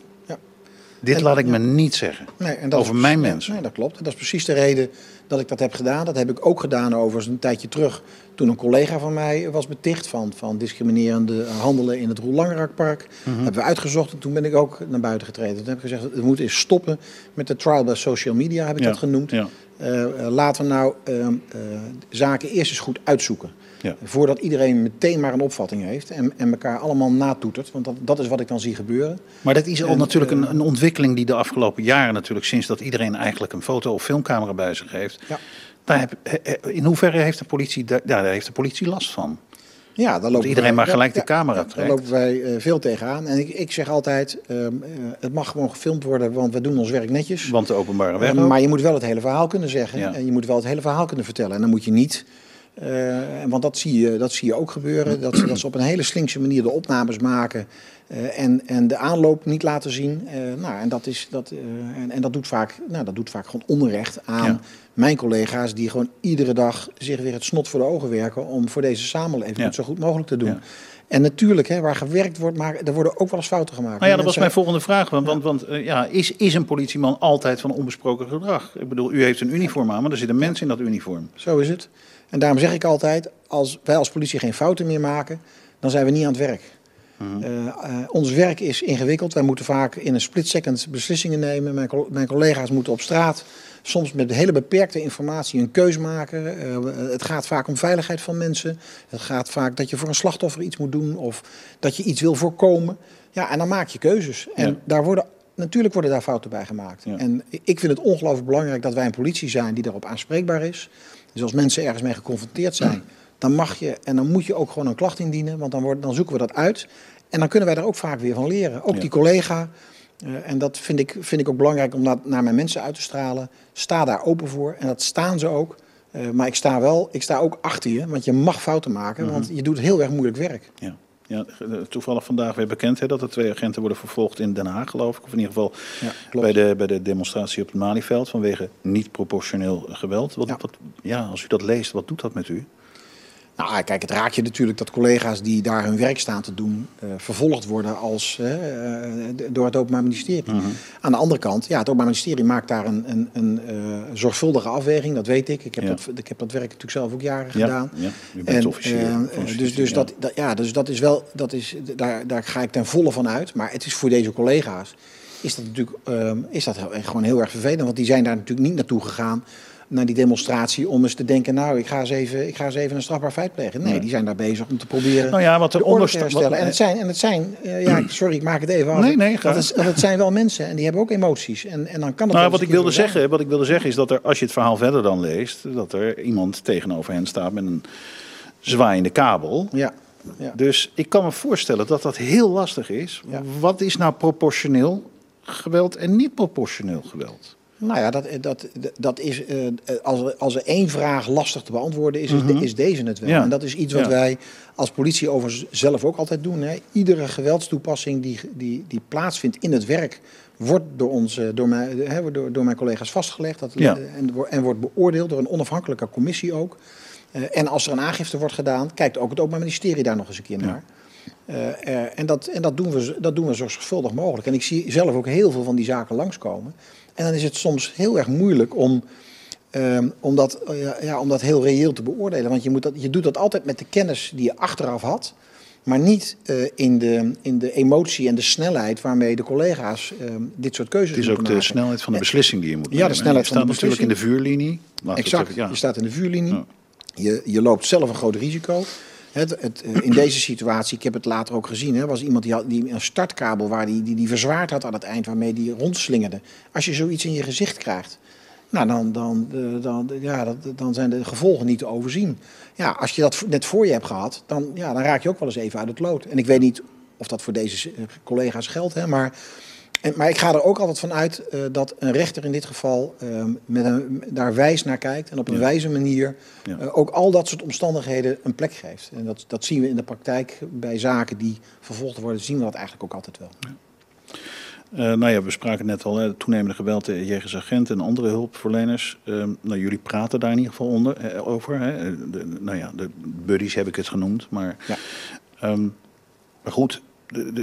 Dit En- laat ik me niet zeggen. Nee, en dat Over is- mijn mensen. Nee, dat klopt. En dat is precies de reden dat ik dat heb gedaan. Dat heb ik ook gedaan overigens een tijdje terug. Toen een collega van mij was beticht van, van discriminerende handelen in het Roel Langerakpark. Mhm. Hebben we uitgezocht en toen ben ik ook naar buiten getreden. Toen heb ik gezegd, we moeten eens stoppen met de trial by social media, heb ik Ja, dat genoemd. ja. Eh, eh, laten we nou ehm, eh, zaken eerst eens goed uitzoeken. Ja. Voordat iedereen meteen maar een opvatting heeft en, en elkaar allemaal natoetert. Want dat, dat is wat ik dan zie gebeuren. Maar dat is al En, natuurlijk een, eh, een ontwikkeling die de afgelopen jaren natuurlijk, sinds dat iedereen eigenlijk een foto- of filmcamera bij zich heeft. Ja. Daar heb, in hoeverre heeft de politie daar, daar heeft de politie last van? Ja, dan lopen iedereen wij- maar ja, gelijk de camera trekt. Daar lopen wij eh, veel tegenaan. En ik, ik zeg altijd, ehm, eh, het mag gewoon gefilmd worden, want we doen ons werk netjes. Want de openbare weg Eh, ook. maar je moet wel het hele verhaal kunnen zeggen. Ja. En je moet wel het hele verhaal kunnen vertellen. En dan moet je niet... eh, want dat zie, je, dat zie je ook gebeuren. Dat, ze- dat ze op een hele slinkse manier de opnames maken. eh, en, en de aanloop niet laten zien. Eh, nou, en, dat is, dat, en, en dat, doet vaak, nou, dat doet vaak gewoon onrecht aan Ja. mijn collega's... die gewoon iedere dag zich weer het snot voor de ogen werken... om voor deze samenleving Ja. het zo goed mogelijk te doen. Ja. En natuurlijk, hè, waar gewerkt wordt, maar er worden ook wel eens fouten gemaakt. Nou ja, dat was Mensen- mijn volgende vraag. Want, want, want ja, is, is een politieman altijd van onbesproken gedrag? Ik bedoel, u heeft een uniform aan, maar er zit een mens in dat uniform. Zo is het. En daarom zeg ik altijd, als wij als politie geen fouten meer maken, dan zijn we niet aan het werk. Eh, eh, ons werk is ingewikkeld. Wij moeten vaak in een split second beslissingen nemen. Mijn, mijn collega's moeten op straat soms met hele beperkte informatie een keus maken. Eh, het gaat vaak om veiligheid van mensen. Het gaat vaak dat je voor een slachtoffer iets moet doen of dat je iets wil voorkomen. Ja, en dan maak je keuzes. En Ja. daar worden, natuurlijk worden daar fouten bij gemaakt. Ja. En ik vind het ongelooflijk belangrijk dat wij een politie zijn die daarop aanspreekbaar is. Dus als mensen ergens mee geconfronteerd zijn, dan mag je en dan moet je ook gewoon een klacht indienen, want dan, wordt, dan zoeken we dat uit. En dan kunnen wij daar ook vaak weer van leren. Ook Ja. die collega. eh, en dat vind ik, vind ik ook belangrijk om dat naar mijn mensen uit te stralen. Sta daar open voor en dat staan ze ook. Eh, maar ik sta wel, ik sta ook achter je, want je mag fouten maken, Mhm. want je doet heel erg moeilijk werk. Ja. Ja, eh, toevallig vandaag weer bekend hè, dat er twee agenten worden vervolgd in Den Haag, geloof ik. Of in ieder geval Ja, bij, de, bij de demonstratie op het Malieveld vanwege niet proportioneel geweld. Wat, Ja. Wat, ja, als u dat leest, wat doet dat met u? Nou, kijk, het raakt je natuurlijk dat collega's die daar hun werk staan te doen, eh, vervolgd worden als, eh, eh, door het Openbaar Ministerie. Mhm. Aan de andere kant, ja, het Openbaar Ministerie maakt daar een, een, een zorgvuldige afweging, dat weet ik. Ik heb, Ja. dat, ik heb dat werk natuurlijk zelf ook jaren Ja, gedaan. ja, u bent officier van dus dus, ja. dat, dat, ja, dus dat is wel, dat is, daar, daar ga ik ten volle van uit. Maar het is voor deze collega's, is dat natuurlijk eh, is dat gewoon heel erg vervelend. Want die zijn daar natuurlijk niet naartoe gegaan naar die demonstratie om eens te denken, nou, ik ga eens even, ik ga eens even een strafbaar feit plegen. Nee, die zijn daar bezig om te proberen Nou ja, wat de er orde te. En het zijn, en het zijn eh, ja, (clears throat) sorry, ik maak het even af. Nee, nee, dat, is, dat het zijn wel mensen en die hebben ook emoties. En, en dan kan het Nou, wat ik, wilde zeggen, wat ik wilde zeggen is dat er, als je het verhaal verder dan leest, dat er iemand tegenover hen staat met een zwaaiende kabel. Ja, ja. Dus ik kan me voorstellen dat dat heel lastig is. Ja. Wat is nou proportioneel geweld en niet proportioneel geweld? Nou ja, dat, dat, dat is, eh, als, er, als er één vraag lastig te beantwoorden is, is, de- is deze het wel. Mhm. Ja. En dat is iets wat Ja. wij als politie overigens zelf ook altijd doen. Hè. Iedere geweldstoepassing die, die, die plaatsvindt in het werk, wordt door, ons, eh, door, mij, hè, door, door mijn collega's vastgelegd. Dat, Ja. en, en wordt beoordeeld door een onafhankelijke commissie ook. Eh, en als er een aangifte wordt gedaan, kijkt ook het Openbaar Ministerie daar nog eens een keer naar. Eh, eh, en dat, en dat, doen we, dat doen we zo zorgvuldig mogelijk. En ik zie zelf ook heel veel van die zaken langskomen. En dan is het soms heel erg moeilijk om, ehm, om, dat, eh, ja, om dat heel reëel te beoordelen. Want je, moet dat, je doet dat altijd met de kennis die je achteraf had. Maar niet eh, in, de, in de emotie en de snelheid waarmee de collega's ehm, dit soort keuzes Het is ook de maken. snelheid van de beslissing die je moet Ja, de nemen. snelheid je van de staat natuurlijk in de vuurlinie. Exact, ja. je staat in de vuurlinie. Ja. Je, je loopt zelf een groot risico. Het, eh, in deze situatie, ik heb het later ook gezien, hè, was iemand die, had, die een startkabel waar die, die, die verzwaard had aan het eind, waarmee die rondslingerde. Als je zoiets in je gezicht krijgt, nou, dan, dan, eh, dan, ja, dan zijn de gevolgen niet te overzien. Ja, als je dat net voor je hebt gehad, dan, ja, dan raak je ook wel eens even uit het lood. En ik weet niet of dat voor deze eh, collega's geldt, hè, maar en, maar ik ga er ook altijd van uit eh, dat een rechter in dit geval ehm, met een, daar wijs naar kijkt en op een Ja. wijze manier Ja. eh, ook al dat soort omstandigheden een plek geeft. En dat, dat zien we in de praktijk bij zaken die vervolgd worden, zien we dat eigenlijk ook altijd wel. Eh, nou ja, we spraken net al, hè, toenemende geweld tegen jegens agenten en andere hulpverleners. Ehm, nou, jullie praten daar in ieder geval onder, eh, over. Hè. De, nou ja, de buddies heb ik het genoemd. Maar, Ja. ehm, maar goed,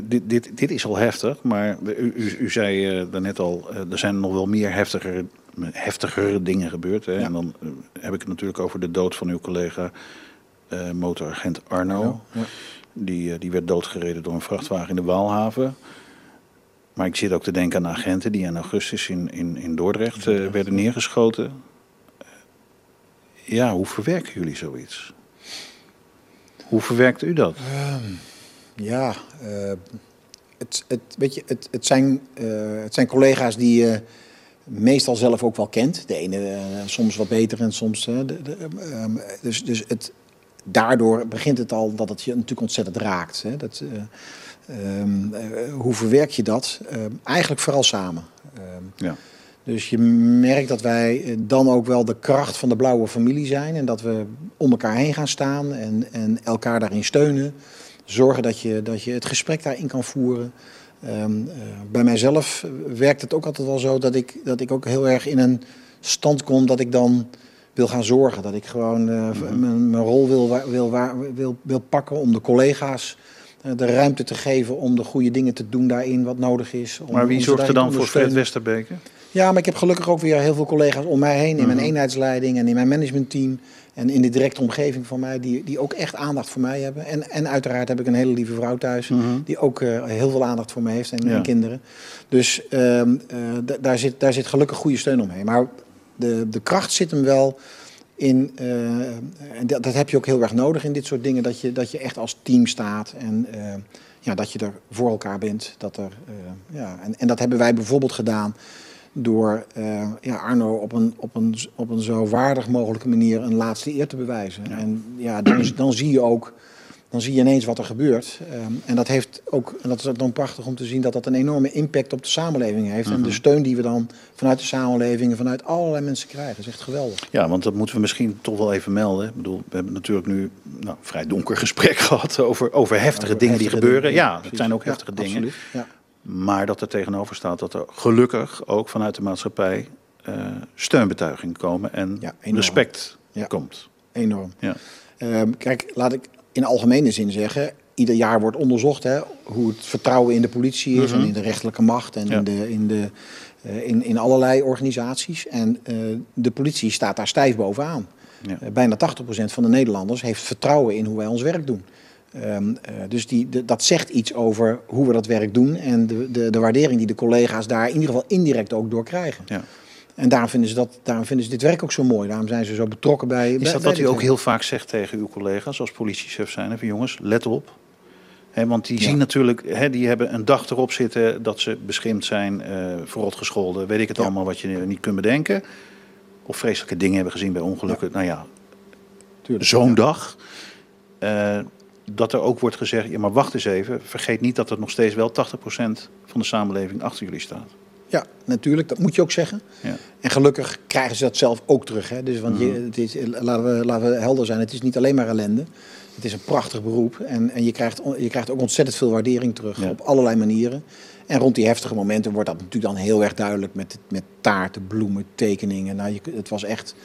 dit, dit, dit is al heftig. Maar u, u, u zei eh, daarnet al, eh, er zijn nog wel meer heftiger heftigere dingen gebeurd. Hè? Ja. En dan eh, heb ik het natuurlijk over de dood van uw collega motoragent Arno. Ja. Die, die werd doodgereden door een vrachtwagen in de Waalhaven. Maar ik zit ook te denken aan agenten die in augustus in, in, in Dordrecht werden neergeschoten. Ja, hoe verwerken jullie zoiets? Hoe verwerkt u dat? Ja, eh, het, het, weet je, het, het, zijn, eh, het zijn collega's die je meestal zelf ook wel kent. De ene eh, soms wat beter en soms. de, de, ehm, dus dus het, daardoor begint het al dat het je natuurlijk ontzettend raakt. Hè? Dat, eh, ehm, eh, hoe verwerk je dat? Ehm, eigenlijk vooral samen. Ja. dus je merkt dat wij dan ook wel de kracht van de blauwe familie zijn. En dat we om elkaar heen gaan staan en, en elkaar daarin steunen. Zorgen dat je, dat je het gesprek daarin kan voeren. Ehm, eh, bij mijzelf werkt het ook altijd wel zo dat ik, dat ik ook heel erg in een stand kom dat ik dan wil gaan zorgen. Dat ik gewoon eh, Mhm. mijn, mijn rol wil, wil, wil, wil pakken om de collega's eh, de ruimte te geven om de goede dingen te doen daarin wat nodig is. Om, Maar wie zorgt er dan voor Fred. Westerbeker? Ja, maar ik heb gelukkig ook weer heel veel collega's om mij heen. In mijn Mhm. eenheidsleiding en in mijn managementteam. En in de directe omgeving van mij. Die, die ook echt aandacht voor mij hebben. En, en uiteraard heb ik een hele lieve vrouw thuis. Mhm. Die ook eh, heel veel aandacht voor me heeft. En, Ja. en kinderen. Dus ehm, eh, daar, zit, daar zit gelukkig goede steun omheen. Maar de, de kracht zit hem wel in. eh, en dat, dat heb je ook heel erg nodig in dit soort dingen. Dat je, dat je echt als team staat. En ja, dat je er voor elkaar bent. Dat er, ja, en, en dat hebben wij bijvoorbeeld gedaan door eh, ja, Arno op een, op, een, op een zo waardig mogelijke manier een laatste eer te bewijzen. En ja, dan, dan zie je ook, dan zie je ineens wat er gebeurt. Ehm, en dat heeft ook, en dat is dan prachtig om te zien dat dat een enorme impact op de samenleving heeft. En de steun die we dan vanuit de samenleving en vanuit allerlei mensen krijgen, is echt geweldig. Ja, want dat moeten we misschien toch wel even melden. Ik bedoel, we hebben natuurlijk nu nou, een vrij donker gesprek (laughs) gehad over, over heftige Over dingen die gebeuren. dingen, ja, het precies. zijn ook Ja, heftige dingen. absoluut. Ja. Maar dat er tegenover staat dat er gelukkig ook vanuit de maatschappij eh, steunbetuiging komen en Ja, respect Ja. komt. Enorm. Ja. Ehm, kijk, laat ik in algemene zin zeggen. Ieder jaar wordt onderzocht hè, hoe het vertrouwen in de politie is en in de rechterlijke macht en Mhm. In, de, in, de, eh, in, in allerlei organisaties. En eh, de politie staat daar stijf bovenaan. Ja. Bijna 80% van de Nederlanders heeft vertrouwen in hoe wij ons werk doen. Ehm, eh, dus die, de- dat zegt iets over hoe we dat werk doen en de, de, de waardering die de collega's daar in ieder geval indirect ook door krijgen. Ja. En daarom vinden, ze dat, daarom vinden ze dit werk ook zo mooi. Daarom zijn ze zo betrokken bij. Is bij- dat bij wat u ook werk. heel vaak zegt tegen uw collega's als politiechef zijn? Van jongens, let op. Want die Ja. zien natuurlijk, die hebben een dag erop zitten dat ze beschimd zijn, eh verrot gescholden, weet ik het Ja. allemaal wat je niet kunt bedenken. Of vreselijke dingen hebben gezien bij ongelukken. Nou ja, zo'n dag. eh, dat er ook wordt gezegd, ja maar wacht eens even. Vergeet niet dat er nog steeds wel 80% van de samenleving achter jullie staat. Ja, natuurlijk. Dat moet je ook zeggen. Ja. En gelukkig krijgen ze dat zelf ook terug. Hè? Dus, want je, het is, laten, we, laten we helder zijn, het is niet alleen maar ellende. Het is een prachtig beroep. En, en je, krijgt, je krijgt ook ontzettend veel waardering terug Ja. op allerlei manieren. En rond die heftige momenten wordt dat natuurlijk dan heel erg duidelijk met, met taarten, bloemen, tekeningen. Nou, je, het was echt.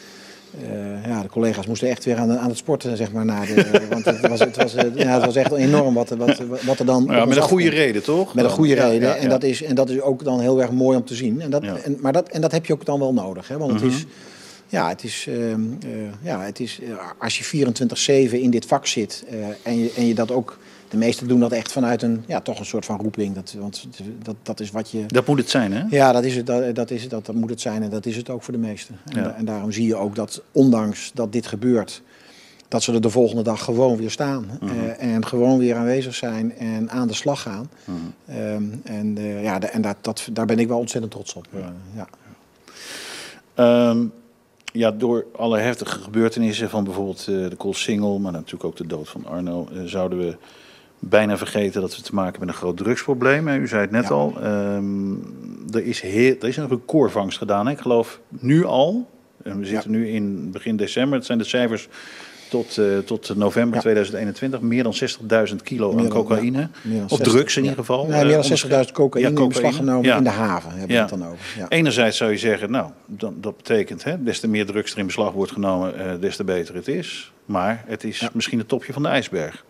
Eh, ja, de collega's moesten echt weer aan, aan het sporten, zeg maar. Na de, (laughs) want het was, het, was, eh, ja, het was echt enorm wat, wat, wat er dan. Maar ja, met een goede reden, toch? Met een goede Ja, reden. ja, En, dat is, en dat is ook dan heel erg mooi om te zien. En dat, en, maar dat, en dat heb je ook dan wel nodig. Hè? Want het Mhm. is, ja, het is, ehm, eh, ja, het is als je 24-7 in dit vak zit en, je, en je dat ook. De meesten doen dat echt vanuit een, ja, toch een soort van roeping. Dat, want dat, dat is wat je. Dat moet het zijn, hè? Ja, dat, is het, dat, dat, is het, dat, dat moet het zijn en dat is het ook voor de meesten. En, Ja. en daarom zie je ook dat, ondanks dat dit gebeurt, dat ze er de volgende dag gewoon weer staan. Mhm. eh, en gewoon weer aanwezig zijn en aan de slag gaan. Mhm. Ehm, en eh, ja, de- en dat, dat, daar ben ik wel ontzettend trots op. eh, ja. Ehm, ja, door alle heftige gebeurtenissen van bijvoorbeeld eh, de Koolsingel, maar natuurlijk ook de dood van Arno, zouden we bijna vergeten dat we te maken hebben met een groot drugsprobleem. U zei het net Ja. al. Ehm, er, is er is een recordvangst gedaan. Hè. Ik geloof nu al. En we zitten nu in begin december. Het zijn de cijfers tot, eh, tot november Ja. 2021. Meer dan 60.000 kilo aan cocaïne. ja, of 60, drugs in ja. ieder geval. Eh, meer dan onderscheid- 60.000 cocaïne, Ja, in beslag genomen Ja. in de haven hebben Ja. we het dan over. Ja. Enerzijds zou je zeggen, nou, dan, dat betekent, hè, des te meer drugs er in beslag wordt genomen, eh, des te beter het is. Maar het is Ja. misschien het topje van de ijsberg.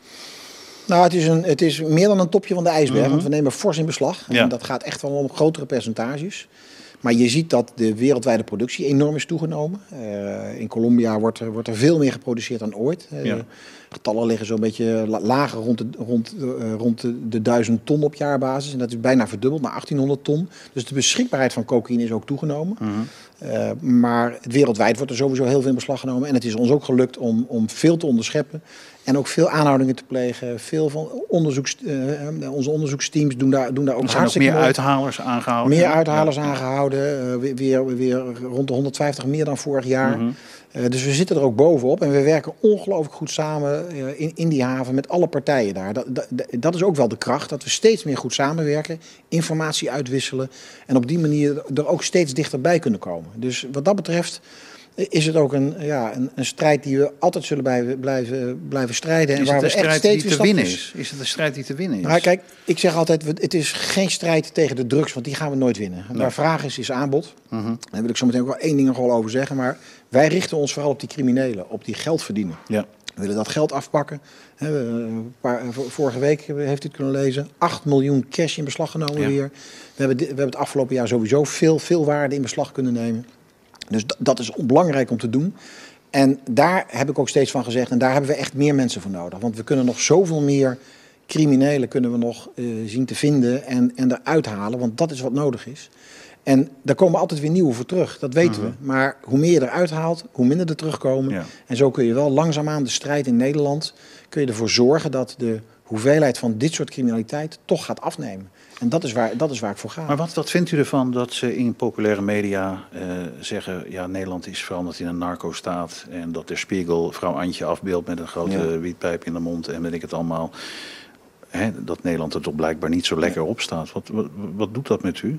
Nou, het is, een, het is meer dan een topje van de ijsberg, Mhm. want we nemen fors in beslag. En Ja. dat gaat echt wel om grotere percentages. Maar je ziet dat de wereldwijde productie enorm is toegenomen. Uh, in Colombia wordt er, wordt er veel meer geproduceerd dan ooit. Uh, ja. Getallen liggen zo'n beetje lager rond, de, rond, uh, rond de, de 1000 ton op jaarbasis. En dat is bijna verdubbeld naar 1800 ton. Dus de beschikbaarheid van cocaïne is ook toegenomen. Mm -hmm. Maar wereldwijd wordt er sowieso heel veel in beslag genomen. En het is ons ook gelukt om, om veel te onderscheppen. En ook veel aanhoudingen te plegen. Veel van onderzoeks, uh, onze onderzoeksteams doen daar, doen daar ook ook meer uithalers aangehouden. Meer uithalers ja. aangehouden. Uh, weer, weer rond de 150 meer dan vorig jaar. Mm -hmm. Uh, dus we zitten er ook bovenop. En we werken ongelooflijk goed samen in, in die haven met alle partijen daar. Dat, dat, dat, is ook wel de kracht. Dat we steeds meer goed samenwerken. Informatie uitwisselen. En op die manier er ook steeds dichterbij kunnen komen. Dus wat dat betreft is het ook een, ja, een, een, strijd die we altijd zullen blijven, blijven, blijven strijden. Is en waar het een we echt steeds die te winnen is? Is het een strijd die te winnen is? Maar kijk, ik zeg altijd, het is geen strijd tegen de drugs, want die gaan we nooit winnen. Nee. Waar vraag is, is aanbod. Uh -huh. Daar wil ik zo meteen ook wel één ding nog wel over zeggen. Maar wij richten ons vooral op die criminelen, op die geld verdienen. Ja. We willen dat geld afpakken. Paar, vorige week heeft u het kunnen lezen. 8 miljoen cash in beslag genomen ja. weer. We hebben, we hebben het afgelopen jaar sowieso veel, veel waarde in beslag kunnen nemen. Dus dat is belangrijk om te doen. En daar heb ik ook steeds van gezegd, en daar hebben we echt meer mensen voor nodig. Want we kunnen nog zoveel meer criminelen kunnen we nog uh, zien te vinden en, en eruit halen, want dat is wat nodig is. En daar komen altijd weer nieuwe voor terug, dat weten uh -huh. we. Maar hoe meer je eruit haalt, hoe minder er terugkomen. Ja. En zo kun je wel langzaamaan de strijd in Nederland, kun je ervoor zorgen dat de hoeveelheid van dit soort criminaliteit toch gaat afnemen. En dat is waar, dat is waar ik voor ga. Maar wat, wat vindt u ervan dat ze in populaire media uh, zeggen... ja, Nederland is veranderd in een narco-staat... en dat de Spiegel vrouw Antje afbeeldt met een grote ja. wietpijp in de mond... en weet ik het allemaal. Hè, dat Nederland er toch blijkbaar niet zo lekker op staat. Wat, wat, wat doet dat met u?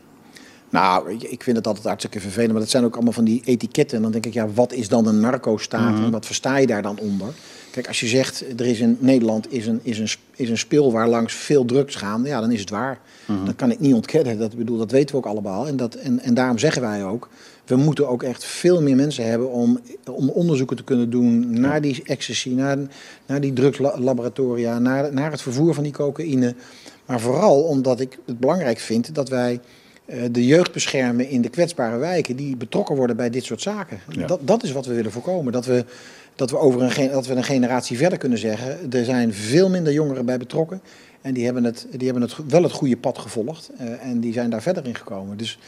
Nou, ik vind het altijd hartstikke vervelend. Maar dat zijn ook allemaal van die etiketten. En dan denk ik, ja, wat is dan een narco-staat? Mm -hmm. En wat versta je daar dan onder? Kijk, als je zegt, er is in Nederland is een, is een, is een spil waar langs veel drugs gaan, ja, dan is het waar. Mm -hmm. Dat kan ik niet ontkennen. Dat, bedoel, dat weten we ook allemaal. En, dat, en, en daarom zeggen wij ook, we moeten ook echt veel meer mensen hebben om, om onderzoeken te kunnen doen naar die ecstasy, naar, naar die drugslaboratoria, naar, naar het vervoer van die cocaïne. Maar vooral omdat ik het belangrijk vind dat wij de jeugd beschermen in de kwetsbare wijken die betrokken worden bij dit soort zaken. Ja. Dat, dat is wat we willen voorkomen. Dat we, dat, we over een, dat we een generatie verder kunnen zeggen, er zijn veel minder jongeren bij betrokken. En die hebben het, die hebben het wel het goede pad gevolgd. Uh, en die zijn daar verder in gekomen. Dus,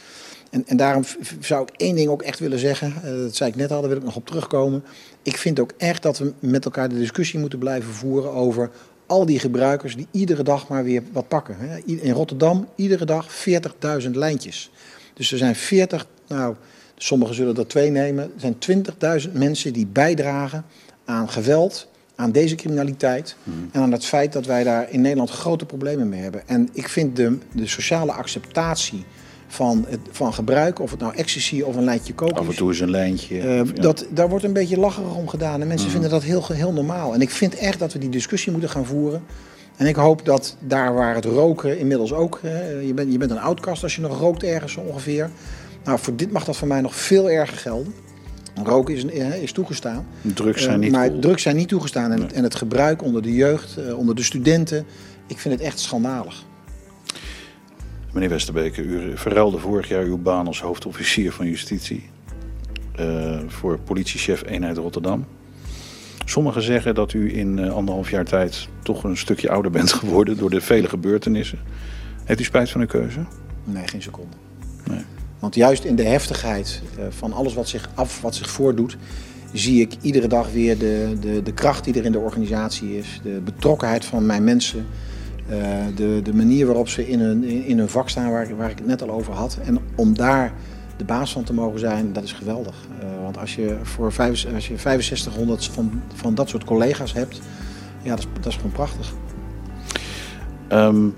en, en daarom zou ik één ding ook echt willen zeggen. Uh, dat zei ik net al, daar wil ik nog op terugkomen. Ik vind ook echt dat we met elkaar de discussie moeten blijven voeren over al die gebruikers die iedere dag maar weer wat pakken. In Rotterdam iedere dag 40.000 lijntjes. Dus er zijn 40, nou, sommigen zullen er twee nemen. Er zijn 20.000 mensen die bijdragen aan geweld, aan deze criminaliteit. Mm. En aan het feit dat wij daar in Nederland grote problemen mee hebben. En ik vind de, de sociale acceptatie van, het, van gebruik, of het nou ecstasy of een lijntje koken Af en toe is een lijntje. Uh, of, ja. dat, daar wordt een beetje lacherig om gedaan en mensen mm. vinden dat heel, heel normaal. En ik vind echt dat we die discussie moeten gaan voeren. En ik hoop dat daar waar het roken inmiddels ook... Je, bent, je bent een oudkast als je nog rookt ergens ongeveer. Nou, voor dit mag dat voor mij nog veel erger gelden. Roken is, is toegestaan. Drugs zijn niet uh, Maar drugs zijn niet toegestaan. En, nee. en het gebruik onder de jeugd, onder de studenten... ik vind het echt schandalig. Meneer Westerbeke, u verruilde vorig jaar uw baan als hoofdofficier van justitie uh, voor politiechef eenheid Rotterdam. Sommigen zeggen dat u in uh, anderhalf jaar tijd toch een stukje ouder bent (laughs) geworden door de vele gebeurtenissen. Heeft u spijt van uw keuze? Nee, geen seconde. Nee. Want juist in de heftigheid uh, van alles wat zich af, wat zich voordoet, zie ik iedere dag weer de, de, de kracht die er in de organisatie is, de betrokkenheid van mijn mensen. Uh, de, de manier waarop ze in hun, in hun vak staan, waar, waar ik het net al over had. En om daar de baas van te mogen zijn, dat is geweldig. Uh, want als je voor vijf, als je 6500 van, van dat soort collega's hebt, ja, dat is, dat is gewoon prachtig. Um,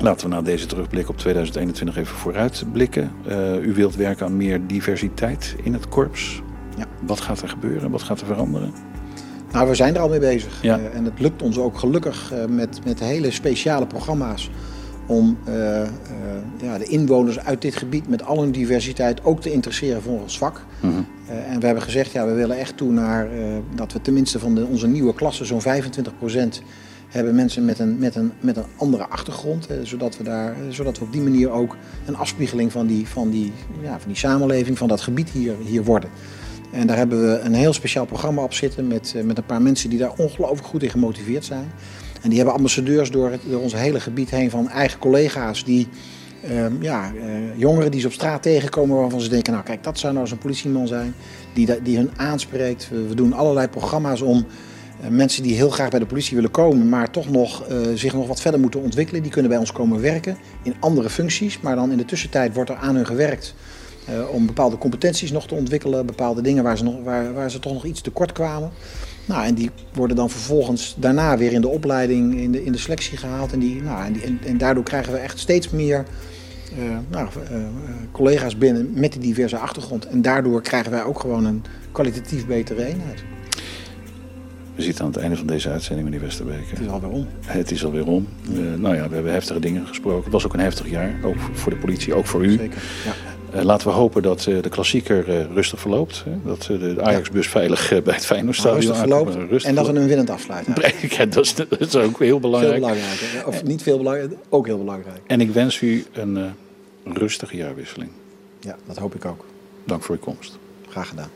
laten we na deze terugblik op 2021 even vooruitblikken. Uh, u wilt werken aan meer diversiteit in het korps. Ja. Wat gaat er gebeuren? Wat gaat er veranderen? Nou, we zijn er al mee bezig. Ja. Uh, en het lukt ons ook gelukkig uh, met, met hele speciale programma's om uh, ja, de inwoners uit dit gebied met al hun diversiteit ook te interesseren voor ons vak. Mm -hmm. en we hebben gezegd, ja, we willen echt toe naar dat we tenminste van de, onze nieuwe klassen zo'n 25 procent hebben mensen met een, met een, met een andere achtergrond. eh, zodat, we daar, eh, zodat we op die manier ook een afspiegeling van die, van die, ja, van die samenleving, van dat gebied hier, hier worden. En daar hebben we een heel speciaal programma op zitten met, eh, met een paar mensen die daar ongelooflijk goed in gemotiveerd zijn. En die hebben ambassadeurs door, door ons hele gebied heen van eigen collega's die Ehm, ja, eh, jongeren die ze op straat tegenkomen waarvan ze denken, nou kijk, dat zou nou een politieman zijn. Die, die hun aanspreekt. We, doen allerlei programma's om eh, mensen die heel graag bij de politie willen komen, maar toch nog zich nog wat verder moeten ontwikkelen. Die kunnen bij ons komen werken in andere functies. Maar dan in de tussentijd wordt er aan hun gewerkt eh, om bepaalde competenties nog te ontwikkelen. Bepaalde dingen waar ze, nog, waar, waar ze toch nog iets tekort kwamen. Nou, en die worden dan vervolgens daarna weer in de opleiding, in de, in de selectie gehaald. En, die, nou, en, die, en, en daardoor krijgen we echt steeds meer eh, nou, eh, collega's binnen met die diverse achtergrond. En daardoor krijgen wij ook gewoon een kwalitatief betere eenheid. We zitten aan het einde van deze uitzending, meneer Westerbeek. Het is alweer om. Het is alweer om. Nou ja, we hebben heftige dingen gesproken. Het was ook een heftig jaar, ook voor de politie, ook voor u. Zeker. Ja. Eh, laten we hopen dat eh, de klassieker eh, rustig verloopt. Hè? Dat de Ajax-bus veilig bij het Feyenoordstadion rustig aankomt. verloopt Rustig en dat we hem winnend afsluiten. (laughs) Ja, dat, is, dat is ook heel Veel belangrijk. belangrijk. Of niet veel belangrijk, ook heel belangrijk. En ik wens u een eh, rustige jaarwisseling. Ja, dat hoop ik ook. Dank voor uw komst. Graag gedaan.